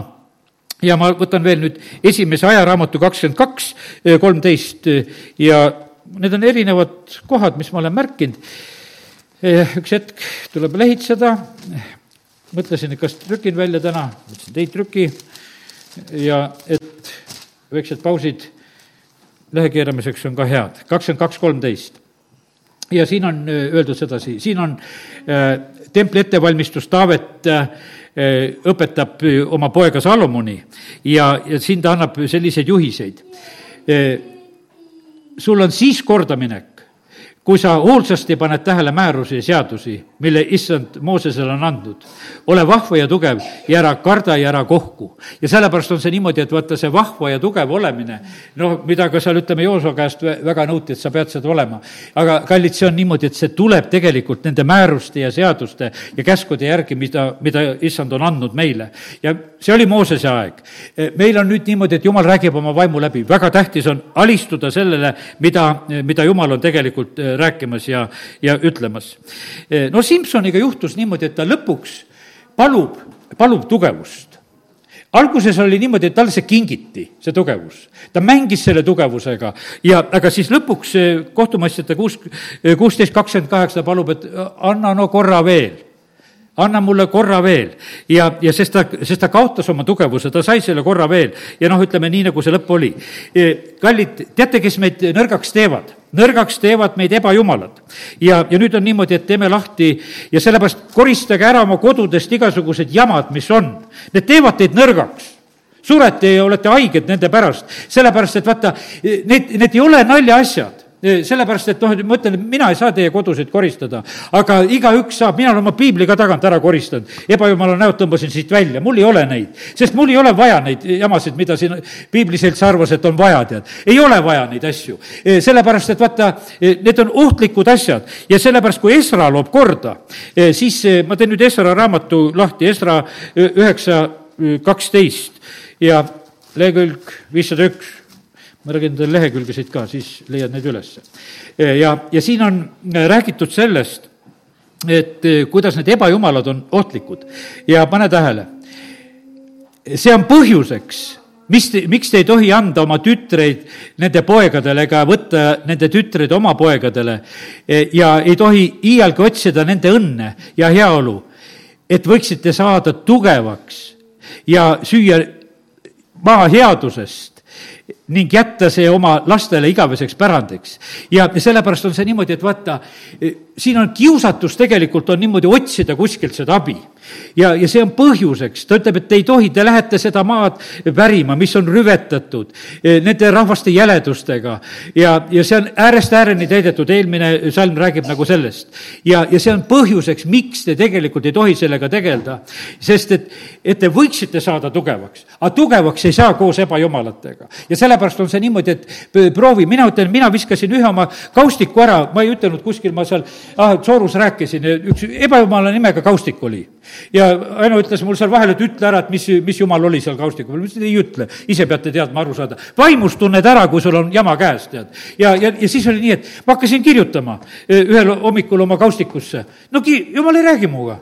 ja ma võtan veel nüüd esimese ajaraamatu kakskümmend kaks, eh, kolmteist ja need on erinevad kohad, mis ma olen märkinud. Eh, üks hetk tuleb lehitseda, mõtlesin, et kas trükin välja täna, mõtlesin, et ei trüki. Ja et väiksed pausid lehe keeramiseks on ka head, kakskümmend kaks, kolmteist. ja siin on äh, öeldud sedasi, siin on äh, templi ettevalmistus, Taavet äh, õpetab oma poega Salomoni. Ja, ja siin ta annab selliseid juhiseid. sul on siis kordaminek, kui sa hoolsasti paned tähele määrusi ja seadusi, mille issand Moosesele on andnud, ole vahva ja tugev ja ära karda ja ära kohku. ja sellepärast on see niimoodi, et vaata, see vahva ja tugev olemine, noh, mida ka seal, ütleme, Jooso käest väga nõuti, et sa pead seda olema. aga kallid, see on niimoodi, et see tuleb tegelikult nende määruste ja seaduste ja käskude järgi, mida, mida issand on andnud meile. ja see oli Moosese aeg. meil on nüüd niimoodi, et jumal räägib oma vaimu läbi, väga tähtis on alistuda sellele, mida, mida jumal on tegelikult rääkimas ja, ja ütlemas. no Simsoniga juhtus niimoodi, et ta lõpuks palub, palub tugevust alguses oli niimoodi, et talle see kingiti, see tugevus. ta mängis selle tugevusega ja, aga siis lõpuks kohtumassjate kuus, kuusteist kakskümmend kaheksa palub, et anna no korra veel anna mulle korra veel. ja, ja sest ta, sest ta kaotas oma tugevuse, ta sai selle korra veel ja noh, ütleme nii, nagu see lõpp oli. kallid, teate, kes meid nõrgaks teevad? nõrgaks teevad meid ebajumalad. ja, ja nüüd on niimoodi, et teeme lahti ja sellepärast koristage ära oma kodudest igasugused jamad, mis on. Need teevad teid nõrgaks surete ja olete haiged nende pärast, sellepärast et vaata, need, need ei ole naljaasjad sellepärast, et noh, ma ütlen, et mina ei saa teie kodusid koristada, aga igaüks saab, mina olen oma piibli ka tagant ära koristanud. ebajumala näod tõmbasin siit välja, mul ei ole neid, sest mul ei ole vaja neid jamasid, mida siin piibliselts arvas, et on vaja, tead. ei ole vaja neid asju, sellepärast et vaata, need on ohtlikud asjad. Ja sellepärast, kui Esra loob korda, siis ma teen nüüd Esra raamatu lahti, Esra üheksa kaksteist. Ja lehekülg viissada üks ma räägin teile lehekülgesid ka, siis leiad need üles. ja, ja siin on räägitud sellest, et eh, kuidas need ebajumalad on ohtlikud ja pane tähele, see on põhjuseks, mis, miks te ei tohi anda oma tütreid nende poegadele ega võtta nende tütreid oma poegadele eh, ja ei tohi iialgi otsida nende õnne ja heaolu, et võiksite saada tugevaks ja süüa maa headusest ning jätta see oma lastele igaveseks pärandiks. ja sellepärast on see niimoodi, et vaata, siin on kiusatus tegelikult on niimoodi otsida kuskilt seda abi. Ja, ja see on põhjuseks, ta ütleb, et te ei tohi, te lähete seda maad pärima, mis on rüvetatud eh, nende rahvaste jäledustega ja, ja see on äärest ääreni täidetud, eelmine salm räägib nagu sellest. ja, ja see on põhjuseks, miks te tegelikult ei tohi sellega tegeleda, sest et, et te võiksite saada tugevaks, aga tugevaks ei saa koos ebajumalatega. ja sellepärast on see niimoodi, et proovi, mina ütlen, mina viskasin ühe oma kaustiku ära, ma ei ütelnud kuskil, ma seal ah, Soorus rääkisin, üks ebajumala nimega kaustik oli. Ja Aino ütles mul seal vahel, et ütle ära, et mis, mis jumal oli seal kaustiku peal, ma ütlesin, ei ütle, ise peate teadma, aru saada. vaimus tunned ära, kui sul on jama käes, tead. ja, ja, ja siis oli nii, et ma hakkasin kirjutama ühel hommikul oma kaustikusse. no ki-, jumal ei räägi minuga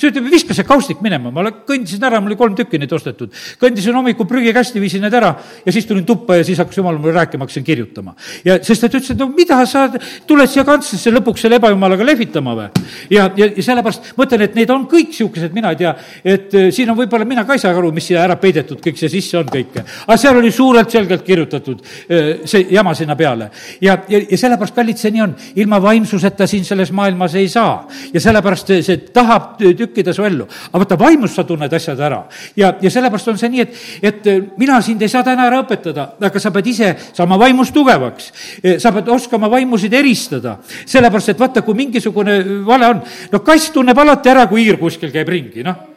see ütleb, viska see kaustik minema, ma kõndisin ära, mul oli kolm tükki neid ostetud. kõndisin hommikul prügikasti, viisin need ära ja siis tulin tuppa ja siis hakkas jumal mulle rääkima, hakkasin kirjutama. ja sest ta ütles, et no mida sa tuled siia kantslisse lõpuks selle ebajumalaga lehvitama või? ja, ja, ja sellepärast ma ütlen, et need on kõik niisugused, mina ei tea, et äh, siin on võib-olla, mina ka ei saa aru, mis siia ära peidetud, kõik see sisse on kõike. aga seal oli suurelt selgelt kirjutatud äh, see jama sinna peale. ja, ja, ja sellepärast, kallid, see nii on, ilma vaimsuseta siin selles maailmas ei saa. ja sellepärast see, see tahab tükkida su ellu. aga vaata, vaimus sa tunned asjad ära. ja, ja sellepärast on see nii, et, et äh, mina sind ei saa täna ära õpetada, aga sa pead ise saama vaimus tugevaks. sa pead oskama vaimusid eristada, sellepärast et vaata, kui mingisugune vale on, no kass tunneb alati ära, kui hiir kuskil käib ringi, noh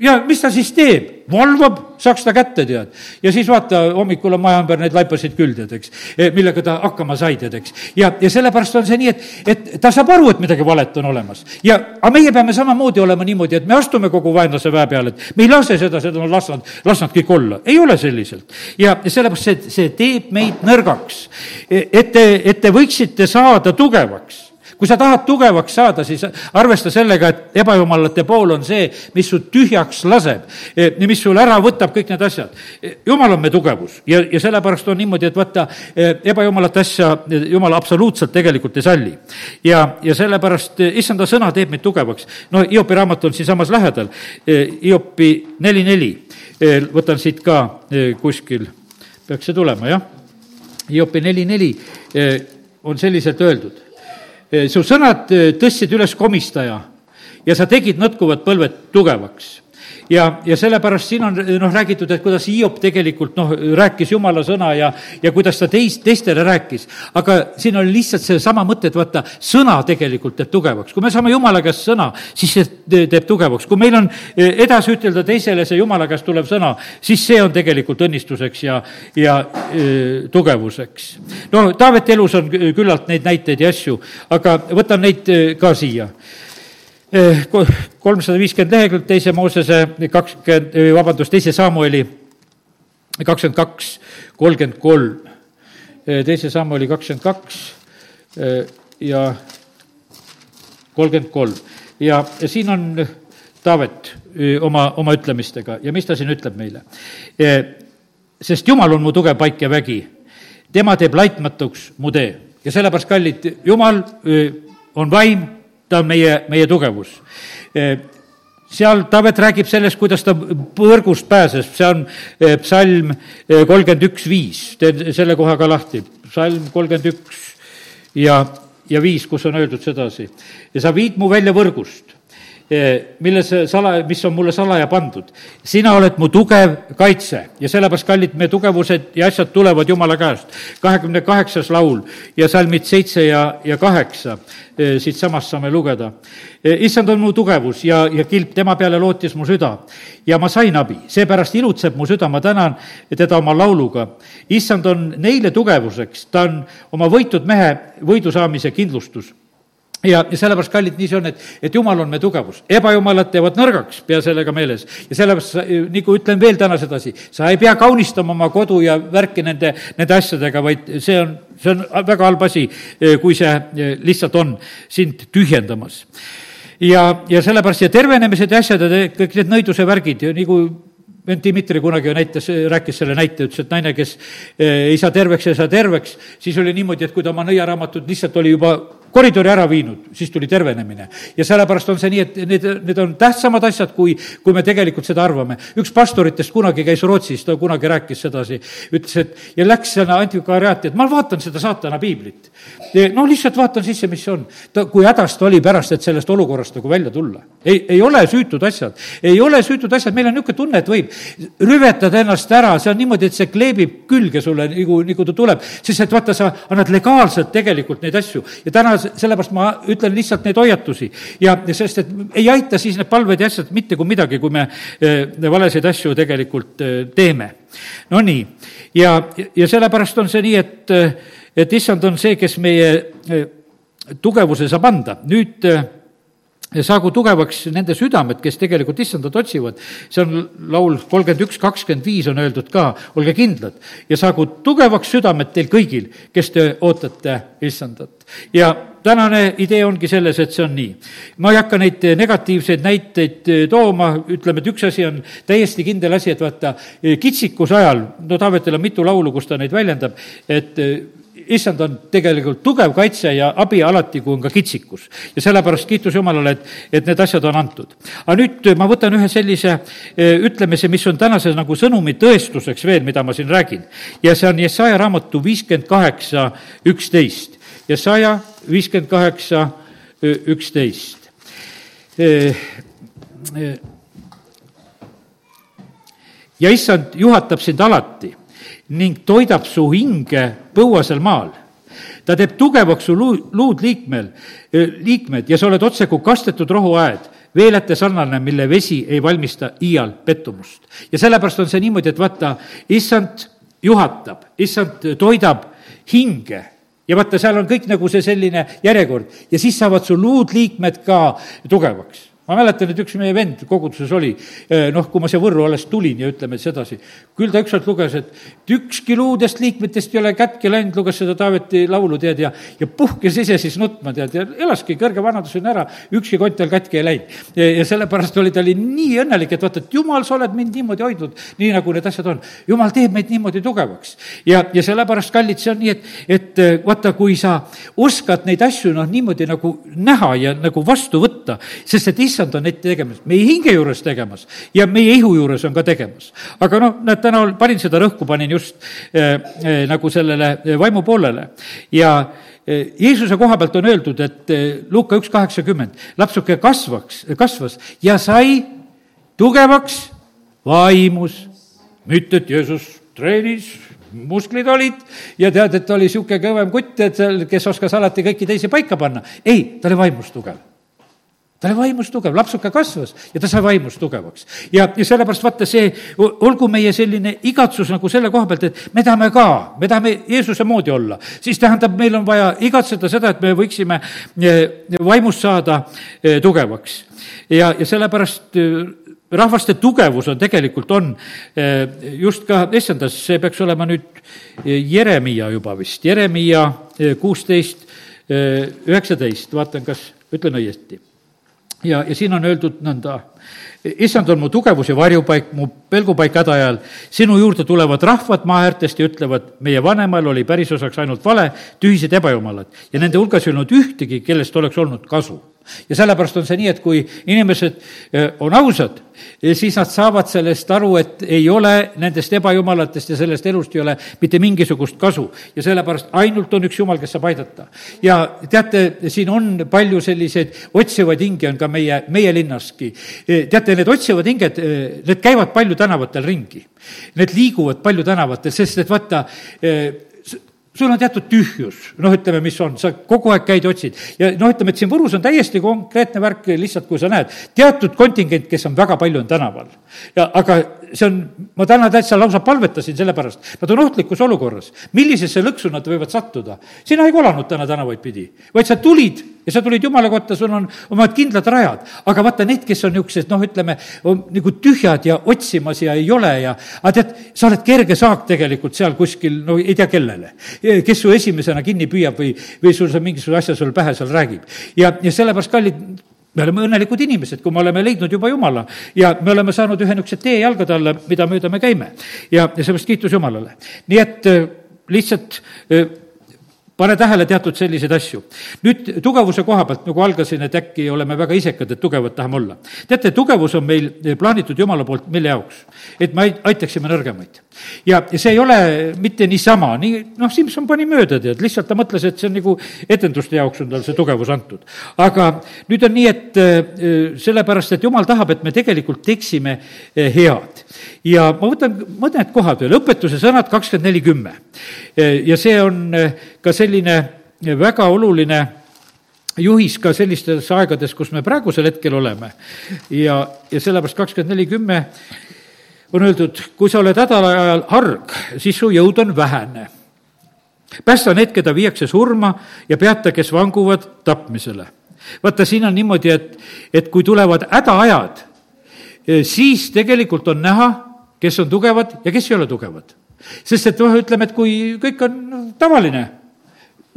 ja mis ta siis teeb? valvab, saaks ta kätte, tead. ja siis vaata, hommikul on maja ümber neid laipasid küll, tead, eks, e, millega ta hakkama sai, tead, eks. ja, ja sellepärast on see nii, et, et ta saab aru, et midagi valet on olemas. ja, aga meie peame samamoodi olema niimoodi, et me astume kogu vaenlase väe peale, et me ei lase seda, seda on las nad, las nad kõik olla. ei ole selliselt. ja, sellepärast see, see teeb meid nõrgaks. E, et te, et te võiksite saada tugevaks kui sa tahad tugevaks saada, siis arvesta sellega, et ebajumalate pool on see, mis su tühjaks laseb, e, mis sul ära võtab kõik need asjad. E, jumal on meie tugevus ja, ja sellepärast on niimoodi, et vaata, e, ebajumalat asja jumal absoluutselt tegelikult ei salli. ja, ja sellepärast issanda sõna teeb meid tugevaks. no Hiopi raamat on siinsamas lähedal, Hiopi neli, neli, võtan siit ka kuskil, peaks see tulema, jah? Hiopi neli, neli on selliselt öeldud su sõnad eh, tõstsid üles komistaja ja sa tegid nõtkuvad põlved tugevaks ja, ja sellepärast siin on noh, räägitud, et kuidas Hiop tegelikult noh, rääkis jumala sõna ja, ja kuidas ta teist, teistele rääkis. aga siin oli lihtsalt seesama mõte, et vaata, sõna tegelikult teeb tugevaks. kui me saame jumala käest sõna, siis see teeb tugevaks. kui meil on eh, edasi ütelda teisele see jumala käest tulev sõna, siis see on tegelikult õnnistuseks ja, ja e, tugevuseks. no Taaveti elus on küllalt neid näiteid ja asju, aga võtan neid ka siia kolmsada viiskümmend lehekülg teise Moosese kakskümmend, eh, vabandust, teise Samueli kakskümmend kaks, kolmkümmend kolm. Eh, teise Samueli kakskümmend kaks ja kolmkümmend kolm ja siin on Taavet oma, oma ütlemistega ja mis ta siin ütleb meile? sest Jumal on mu tugev paik ja vägi, tema teeb laitmatuks mu tee ja sellepärast, kallid, Jumal on vaim ta on meie, meie tugevus. Seal Taavet räägib sellest, kuidas ta põrgust pääses, see on psalm kolmkümmend üks, viis, teen selle koha ka lahti, psalm kolmkümmend üks ja, ja viis, kus on öeldud sedasi. ja sa viid mu välja võrgust, milles sala, mis on mulle salaja pandud. sina oled mu tugev kaitse ja sellepärast, kallid, meie tugevused ja asjad tulevad Jumala käest. kahekümne kaheksas laul ja salmid seitse ja, ja kaheksa Eh, siitsamast saame lugeda. Eh, issand on mu tugevus ja, ja kilp, tema peale lootis mu süda. ja ma sain abi, seepärast ilutseb mu süda, ma tänan teda oma lauluga. issand on neile tugevuseks, ta on oma võitud mehe võidu saamise kindlustus ja, ja sellepärast, kallid, nii see on, et, et jumal on meie tugevus. ebajumalad teevad nõrgaks, pea sellega meeles. ja sellepärast, nagu ütlen veel täna sedasi, sa ei pea kaunistama oma kodu ja värki nende, nende asjadega, vaid see on, see on väga halb asi, kui see lihtsalt on sind tühjendamas. ja, ja sellepärast ja tervenemised ja asjad ja kõik need nõiduse värgid ja nagu vend Dmitri kunagi näitas, rääkis selle näite, ütles, et naine, kes ei saa terveks ei saa terveks, siis oli niimoodi, et kui ta oma nõiaraamatut lihtsalt oli juba koridori ära viinud, siis tuli tervenemine. ja sellepärast on see nii, et need, need on tähtsamad asjad, kui, kui me tegelikult seda arvame. üks pastoritest kunagi käis Rootsis, ta kunagi rääkis sedasi, ütles, et ja läks sinna antikvariaati, et ma vaatan seda saatana piiblit. No lihtsalt vaatan sisse, mis see on. ta, kui hädas ta oli pärast, et sellest olukorrast nagu välja tulla. ei, ei ole süütud asjad, ei ole süütud asjad, meil on niisugune tunne, et võib rüvetada ennast ära, see on niimoodi, et see kleebib külge sulle, nagu, nagu ta tuleb, sest et vaata, sa annad legaalselt tegelikult neid asju ja täna sellepärast ma ütlen lihtsalt neid hoiatusi. ja sest, et ei aita siis need palved ja asjad mitte kui midagi, kui me eh, valesid asju tegelikult eh, teeme. Nonii, ja, ja sellepärast on see nii, et, et issand on see, kes meie eh, tugevuse saab anda. nüüd saagu tugevaks nende südamed, kes tegelikult issandat otsivad. see on laul kolmkümmend üks, kakskümmend viis on öeldud ka, olge kindlad. ja saagu tugevaks südamed teil kõigil, kes te ootate issandat. ja tänane idee ongi selles, et see on nii. ma ei hakka neid negatiivseid näiteid tooma, ütleme, et üks asi on täiesti kindel asi, et vaata, kitsikuse ajal, no Taavetil on mitu laulu, kus ta neid väljendab, et issand on tegelikult tugev kaitse ja abi alati, kui on ka kitsikus. ja sellepärast kiitus Jumalale, et, et need asjad on antud. aga nüüd ma võtan ühe sellise ütlemise, mis on tänase nagu sõnumi tõestuseks veel, mida ma siin räägin. ja see on Jesaja raamatu viiskümmend kaheksa, üksteist. Jesaja viiskümmend kaheksa, üksteist ja issand juhatab sind alati ning toidab su hinge põuasel maal. ta teeb tugevaks su luu, luud liikmel, liikmed ja sa oled otsekui kastetud rohuaed, veelete sarnane, mille vesi ei valmista iial pettumust. ja sellepärast on see niimoodi, et vaata, issand juhatab, issand toidab hinge ja vaata, seal on kõik nagu see selline järjekord ja siis saavad su luudliikmed ka tugevaks ma mäletan, et üks meie vend koguduses oli, eh, noh, kui ma siia Võrru alles tulin ja ütleme siis edasi, küll ta ükskord luges, et ükski luudest liikmetest ei ole kätki läinud, luges seda Taaveti laulu, tead, ja, ja puhkes ise siis nutma, tead, ja elaski kõrge vanaduseni ära, ükski kont tal kätki ei läinud. ja sellepärast oli ta oli nii õnnelik, et vaata, et jumal, sa oled mind niimoodi hoidnud, nii nagu need asjad on. jumal teeb meid niimoodi tugevaks. ja, ja sellepärast, kallid, see on nii, et, et eh, vaata, kui sa oskad neid asju noh, niimoodi nagu näha ja nagu vastu võtta, sest et issand issand on neid tegemas, meie hinge juures tegemas ja meie ihu juures on ka tegemas. aga noh, näed, täna panin seda rõhku, panin just äh, äh, nagu sellele äh, vaimu poolele ja äh, Jeesuse koha pealt on öeldud, et äh, Luuka üks kaheksakümmend, lapsuke kasvaks, kasvas ja sai tugevaks vaimus. mitte, et Jeesus treenis, musklid olid ja tead, et oli niisugune kõvem kutt, et kes oskas alati kõiki teisi paika panna. ei, ta oli vaimus tugev ta oli vaimus tugev, lapsuke kasvas ja ta sai vaimus tugevaks. ja, ja sellepärast vaata see, olgu meie selline igatsus nagu selle koha pealt, et me tahame ka, me tahame Jeesuse moodi olla, siis tähendab, meil on vaja igatseda seda, et me võiksime eh, vaimust saada eh, tugevaks. ja, ja sellepärast eh, rahvaste tugevus on tegelikult, on just ka essendas, see peaks olema nüüd Jeremiia juba vist, Jeremiia kuusteist, üheksateist, vaatan, kas ütlen õieti ja, ja siin on öeldud nõnda, issand on mu tugevus ja varjupaik, mu pelgupaik häda ajal. sinu juurde tulevad rahvad maa äärtest ja ütlevad, meie vanemal oli pärisosaks ainult vale, tühised ebajumalad. Ja nende hulgas ei olnud ühtegi, kellest oleks olnud kasu ja sellepärast on see nii, et kui inimesed eh, on ausad, siis nad saavad sellest aru, et ei ole nendest ebajumalatest ja sellest elust ei ole mitte mingisugust kasu. ja sellepärast ainult on üks jumal, kes saab aidata. ja teate, siin on palju selliseid otsivaid hinge on ka meie, meie linnaski. Eh, teate, need otsivad hinged, eh, need käivad palju tänavatel ringi. Need liiguvad palju tänavatel, sest et vaata, sul on teatud tühjus, noh, ütleme, mis on, sa kogu aeg käid, otsid. ja noh, ütleme, et siin Võrus on täiesti konkreetne värk lihtsalt, kui sa näed, teatud kontingent, kes on väga palju, on tänaval. ja aga see on, ma täna täitsa lausa palvetasin selle pärast, nad on ohtlikus olukorras. millisesse lõksu nad võivad sattuda? sina ei kolanud täna tänavaid pidi, vaid sa tulid ja sa tulid Jumala kotta, sul on omad kindlad rajad. aga vaata, need, kes on niisugused, noh, ütleme, nagu tühjad ja otsimas ja ei ole ja aga tead, sa oled kerge saak tegelikult seal kuskil, no ei tea kellele. kes su esimesena kinni püüab või, või sul see mingisuguse asja sul pähe seal räägib. ja, ja sellepärast, kallid, me oleme õnnelikud inimesed, kui me oleme leidnud juba Jumala ja me oleme saanud ühe niisuguse tee jalgade alla, mida mööda me käime. ja, ja seepärast kiitus Jumalale. nii et äh, lihtsalt äh, pane tähele teatud selliseid asju. nüüd tugevuse koha pealt, nagu algasin, et äkki oleme väga isekad, et tugevad tahame olla. teate, tugevus on meil plaanitud Jumala poolt mille jaoks? et me aitaksime nõrgemaid. ja, see ei ole mitte niisama, nii, noh, Simson pani mööda, tead, lihtsalt ta mõtles, et see on nagu etenduste jaoks on tal see tugevus antud. aga nüüd on nii, et äh, sellepärast, et Jumal tahab, et me tegelikult teeksime äh, head. ja ma võtan mõned kohad veel, õpetuse sõnad kakskümmend neli kümme. Äh, ja see on ka selline väga oluline juhis ka sellistes aegades, kus me praegusel hetkel oleme. ja, ja sellepärast kakskümmend neli kümme on öeldud, kui sa oled hädal harg, siis su jõud on vähene. päästa need, keda viiakse surma ja peata, kes vanguvad tapmisele. vaata, siin on niimoodi, et, et kui tulevad hädaajad, siis tegelikult on näha, kes on tugevad ja kes ei ole tugevad. sest et noh, ütleme, et kui kõik on tavaline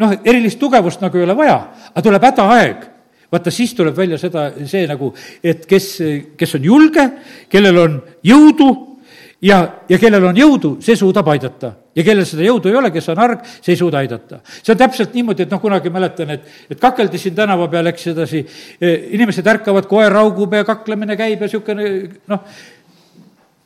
noh, erilist tugevust nagu ei ole vaja, aga tuleb hädaaeg vaata, siis tuleb välja seda, see nagu, et kes, kes on julge, kellel on jõudu ja, ja kellel on jõudu, see suudab aidata. ja kellel seda jõudu ei ole, kes on arg, see ei suuda aidata. see on täpselt niimoodi, et noh, kunagi mäletan, et, et kakeldi siin tänava peal, eks sedasi, inimesed ärkavad, koer raugub ja kaklemine käib ja niisugune noh,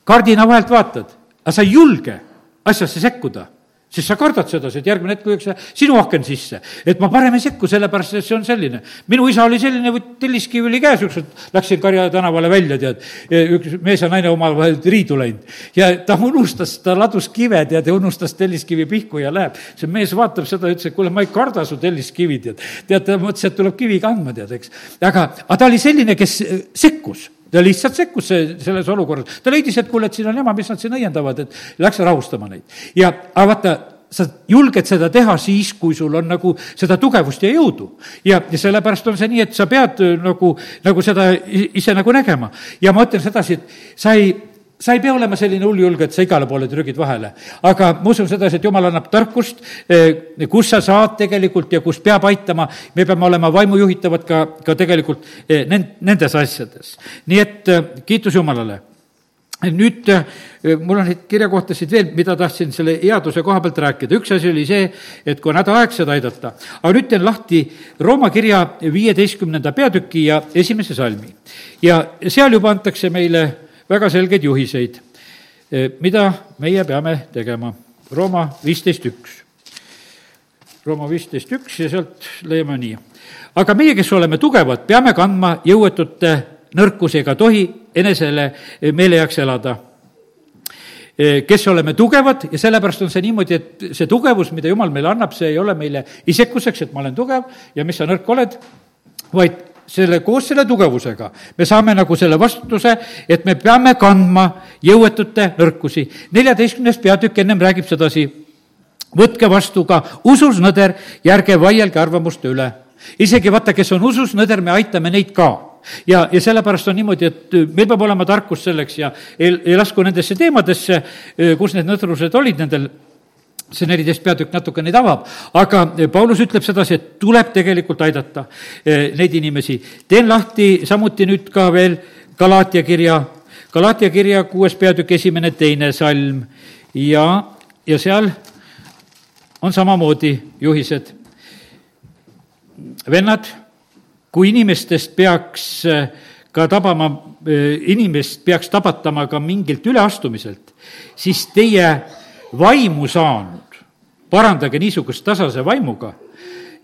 kardina vahelt vaatad, aga sa ei julge asjasse sekkuda siis sa kardad sedasi, et järgmine hetk lüüakse sinu aken sisse. et ma parem ei sekku, sellepärast et see on selline. minu isa oli selline, telliskivi oli käes, ükskord läksin Karja tänavale välja, tead, üks mees ja naine omavahel riidu läinud. ja ta unustas, ta ladus kive, tead, ja unustas telliskivi pihku ja läheb. see mees vaatab seda ütles, et kuule, ma ei karda su telliskivi, tead. tead, ta mõtles, et tuleb kivi kandma, tead, eks. aga, aga ta oli selline, kes sekkus ta lihtsalt sekkus selles olukorras, ta leidis, et kuule, et siin on jama, mis nad siin õiendavad, et läks rahustama neid. ja, aga vaata, sa julged seda teha siis, kui sul on nagu seda tugevust ja jõudu. ja, ja sellepärast on see nii, et sa pead nagu, nagu seda ise nagu nägema. ja ma ütlen sedasi, et sa ei sa ei pea olema selline hulljulge, et sa igale poole trügid vahele. aga ma usun sedasi, et jumal annab tarkust, eh, kus sa saad tegelikult ja kus peab aitama, me peame olema vaimujuhitavad ka, ka tegelikult eh, nendes asjades. nii et eh, kiitus Jumalale nüüd mul on neid kirjakohtasid veel, mida tahtsin selle headuse koha pealt rääkida. üks asi oli see, et kui on hädaaeg seda aidata. aga nüüd teen lahti Rooma kirja viieteistkümnenda peatüki ja esimese salmi. ja seal juba antakse meile väga selgeid juhiseid, eh, mida meie peame tegema. Rooma viisteist üks. Rooma viisteist üks ja sealt leiame nii. aga meie, kes oleme tugevad, peame kandma jõuetute nõrkusi ega tohi enesele meele heaks elada eh, kes oleme tugevad ja sellepärast on see niimoodi, et see tugevus, mida Jumal meile annab, see ei ole meile isekuseks, et ma olen tugev ja mis sa nõrk oled, vaid selle, koos selle tugevusega me saame nagu selle vastutuse, et me peame kandma jõuetute nõrkusi. neljateistkümnes peatükk ennem räägib sedasi, võtke vastu ka usus nõder ja ärge vaielge arvamuste üle. isegi vaata, kes on usus nõder, me aitame neid ka ja, ja sellepärast on niimoodi, et meil peab olema tarkus selleks ja ei, ei lasku nendesse teemadesse, kus need nõdrused olid nendel see neliteist peatükk natuke neid avab, aga Paulus ütleb sedasi, et tuleb tegelikult aidata eh, neid inimesi. teen lahti samuti nüüd ka veel Galaatia kirja, Galaatia kirja kuues peatükk, esimene, teine salm ja, ja seal on samamoodi juhised. vennad, kui inimestest peaks eh, ka tabama, eh, inimest peaks tabatama ka mingilt üleastumiselt, siis teie vaimu saanud, parandage niisugust tasase vaimuga,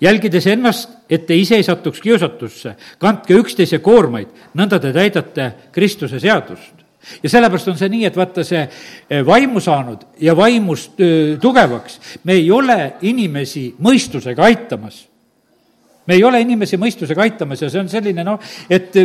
jälgides ennast, et te ise ei satuks kiusatusse, kandke üksteise koormaid, nõnda te täidate Kristuse seadust. Ja sellepärast on see nii, et vaata, see eh, vaimu saanud ja vaimust öö, tugevaks, me ei ole inimesi mõistusega aitamas. me ei ole inimesi mõistusega aitamas ja see on selline noh, et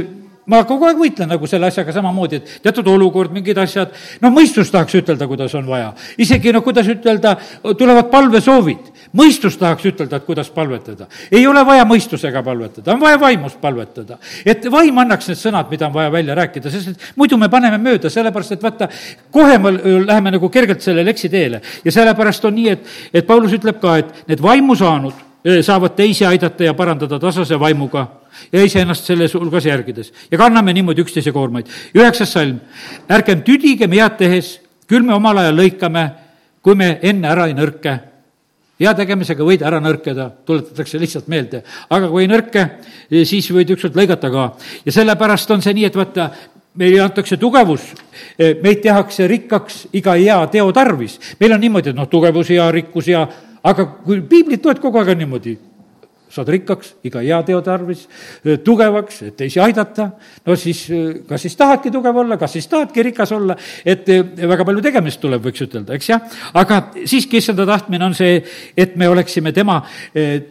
ma kogu aeg võitlen nagu selle asjaga samamoodi, et teatud olukord, mingid asjad, noh, mõistus tahaks ütelda, kuidas on vaja. isegi noh, kuidas ütelda, tulevad palvesoovid, mõistus tahaks ütelda, et kuidas palvetada. ei ole vaja mõistusega palvetada, on vaja vaimust palvetada. et vaim annaks need sõnad, mida on vaja välja rääkida, sest et muidu me paneme mööda, sellepärast et vaata, kohe me läheme nagu kergelt sellele eksiteele ja sellepärast on nii, et, et Paulus ütleb ka, et need vaimu saanud saavad teisi aidata ja parandada tasase vaimuga ja iseennast selles hulgas järgides. ja kanname niimoodi üksteise koormaid. üheksas salm, ärgem tüdigem head tehes, küll me omal ajal lõikame, kui me enne ära ei nõrke. hea tegemisega võid ära nõrkeda, tuletatakse lihtsalt meelde, aga kui ei nõrke, siis võid ükskord lõigata ka. ja sellepärast on see nii, et vaata, meile antakse tugevus, meid tehakse rikkaks iga hea teo tarvis. meil on niimoodi, et noh, tugevus ja rikkus ja aga kui piiblit loed kogu aeg on niimoodi, saad rikkaks iga hea teo tarvis, tugevaks, et teisi aidata, no siis kas siis tahadki tugev olla, kas siis tahadki rikas olla, et väga palju tegemist tuleb, võiks ütelda, eks jah. aga siiski issanda tahtmine on see, et me oleksime tema,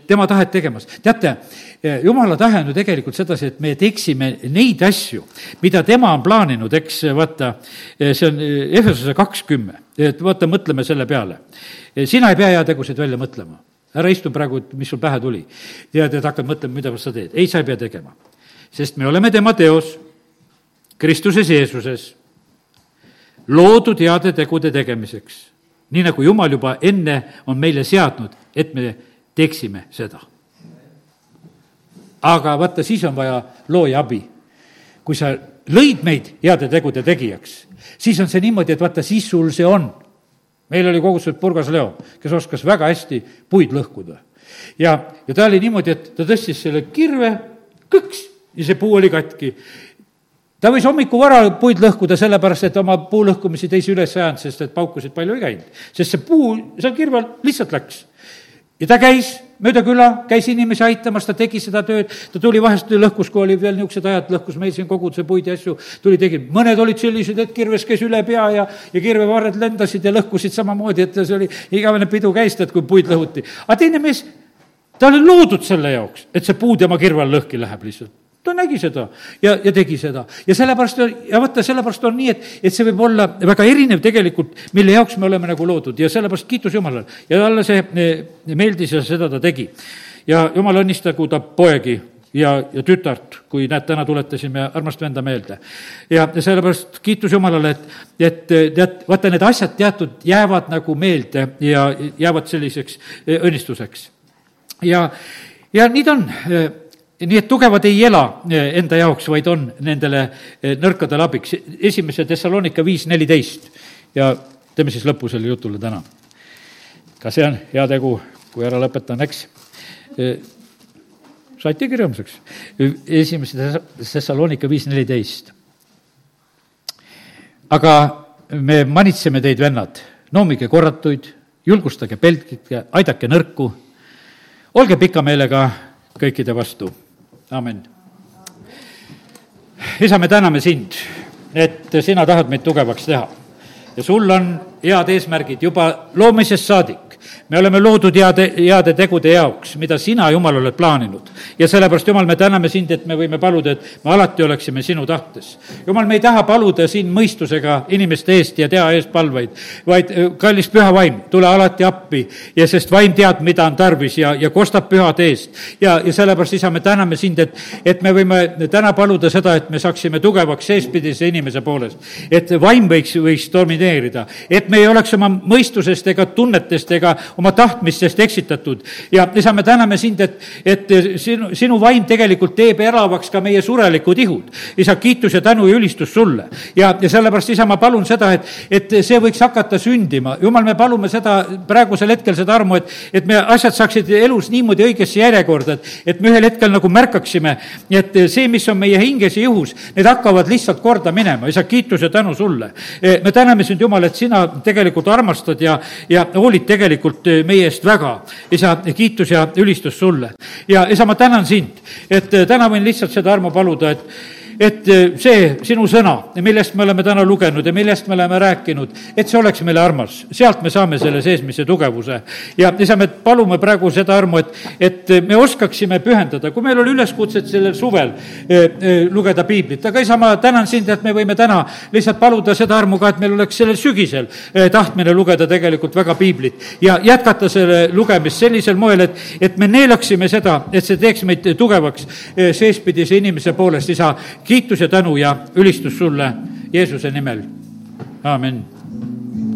tema tahet tegemas. teate, jumala tahe on ju tegelikult sedasi, et me teeksime neid asju, mida tema on plaaninud, eks vaata, see on Efesuse kakskümmend, et vaata, mõtleme selle peale sina ei pea heategusid välja mõtlema. Ära istu praegu, et mis sul pähe tuli. tead, et hakkad mõtlema, mida sa teed. ei, sa ei pea tegema. sest me oleme tema teos, Kristuses Jeesuses, loodud heade tegude tegemiseks. nii nagu Jumal juba enne on meile seadnud, et me teeksime seda. aga vaata, siis on vaja looja abi. kui sa lõid meid heade tegude tegijaks, siis on see niimoodi, et vaata, siis sul see on. Meil oli koguduses Purgas Leo, kes oskas väga hästi puid lõhkuda. ja, ja ta oli niimoodi, et ta tõstis selle kirve, kõks, ja see puu oli katki ta võis hommikul vara puid lõhkuda, sellepärast et oma puu lõhkumisi teisi üles ei ajanud, sest et paukusid palju ei käinud. sest see puu seal kirvel lihtsalt läks. Ja ta käis mööda küla, käis inimesi aitamas, ta tegi seda tööd, ta tuli vahest, lõhkus, kui oli veel niisugused ajad, lõhkus meil siin koguduse puid ja asju, tuli, tegi, mõned olid sellised, et kirves käis üle pea ja, ja kirvevarred lendasid ja lõhkusid samamoodi, et see oli, igavene pidu käis, tead, kui puid lõhuti. aga teine mees, ta oli loodud selle jaoks, et see puu tema kirve all lõhki läheb lihtsalt ta nägi seda ja, ja tegi seda. ja sellepärast, ja vaata, sellepärast on nii, et, et see võib olla väga erinev tegelikult, mille jaoks me oleme nagu loodud ja sellepärast kiitus Jumalale. ja talle see eh, meeldis ja seda ta tegi. ja Jumal õnnistagu ta poegi ja, ja tütart, kui näed, täna tuletasime armast venda meelde. ja, sellepärast kiitus Jumalale, et, et tead, vaata, need asjad teatud jäävad nagu meelde ja jäävad selliseks eh, õnnistuseks. ja, ja nii ta on nii et tugevad ei ela eh, enda jaoks, vaid on nendele eh, nõrkadele abiks. esimese Thessalonika viis neliteist ja teeme siis lõpu sellele jutule täna. ka see on hea tegu, kui ära lõpetan, eks. Eh, saite kirjamiseks? esimese Thessalonika viis neliteist. aga me manitseme teid, vennad, noomige korratuid, julgustage pelgike, aidake nõrku, olge pika meelega kõikide vastu amin. isa, me täname sind, et sina tahad meid tugevaks teha ja sul on head eesmärgid juba loomisest saadik me oleme loodud heade, heade tegude jaoks, mida sina, Jumal, oled plaaninud. ja sellepärast, Jumal, me täname sind, et me võime paluda, et me alati oleksime sinu tahtes. Jumal, me ei taha paluda siin mõistusega inimeste eest ja teha eest palveid, vaid kallis püha vaim, tule alati appi ja sest vaim teab, mida on tarvis ja, ja kostab pühade eest. ja, ja sellepärast, isa, me täname sind, et, et me võime täna paluda seda, et me saaksime tugevaks seespidise inimese poolest. et vaim võiks, võiks domineerida, et me ei oleks oma mõistusest ega tunnetest ega oma tahtmistest eksitatud. ja isa, me täname sind, et, et sinu, sinu vaim tegelikult teeb elavaks ka meie surelikud ihud. isa, kiitus ja tänu ja ülistus sulle. ja, ja sellepärast, isa, ma palun seda, et, et see võiks hakata sündima. jumal, me palume seda praegusel hetkel, seda armu, et, et me asjad saaksid elus niimoodi õigesse järjekorda, et, et me ühel hetkel nagu märkaksime, et see, mis on meie hinges ja ihus, need hakkavad lihtsalt korda minema. isa, kiitus ja tänu sulle. me täname sind, Jumal, et sina tegelikult armastad ja, ja hoolid tegelikult tegelikult meie eest väga. isa, kiitus ja ülistus sulle. ja isa, ma tänan sind, et täna võin lihtsalt seda armu paluda, et et eh, see sinu sõna, millest me oleme täna lugenud ja millest me oleme rääkinud, et see oleks meile armas. sealt me saame selle seesmise tugevuse. ja isa, me palume praegu seda armu, et, et me oskaksime pühendada, kui meil oli üleskutsed sellel suvel eh, eh, lugeda piiblit, aga isa, ma tänan sind, et me võime täna lihtsalt paluda seda armu ka, et meil oleks sellel sügisel tahtmine lugeda tegelikult väga piiblit ja jätkata selle lugemist sellisel moel, et, et me neelaksime seda, et see teeks meid tugevaks seespidise inimese poolest, isa kiitus ja tänu ja ülistus sulle Jeesuse nimel, aamen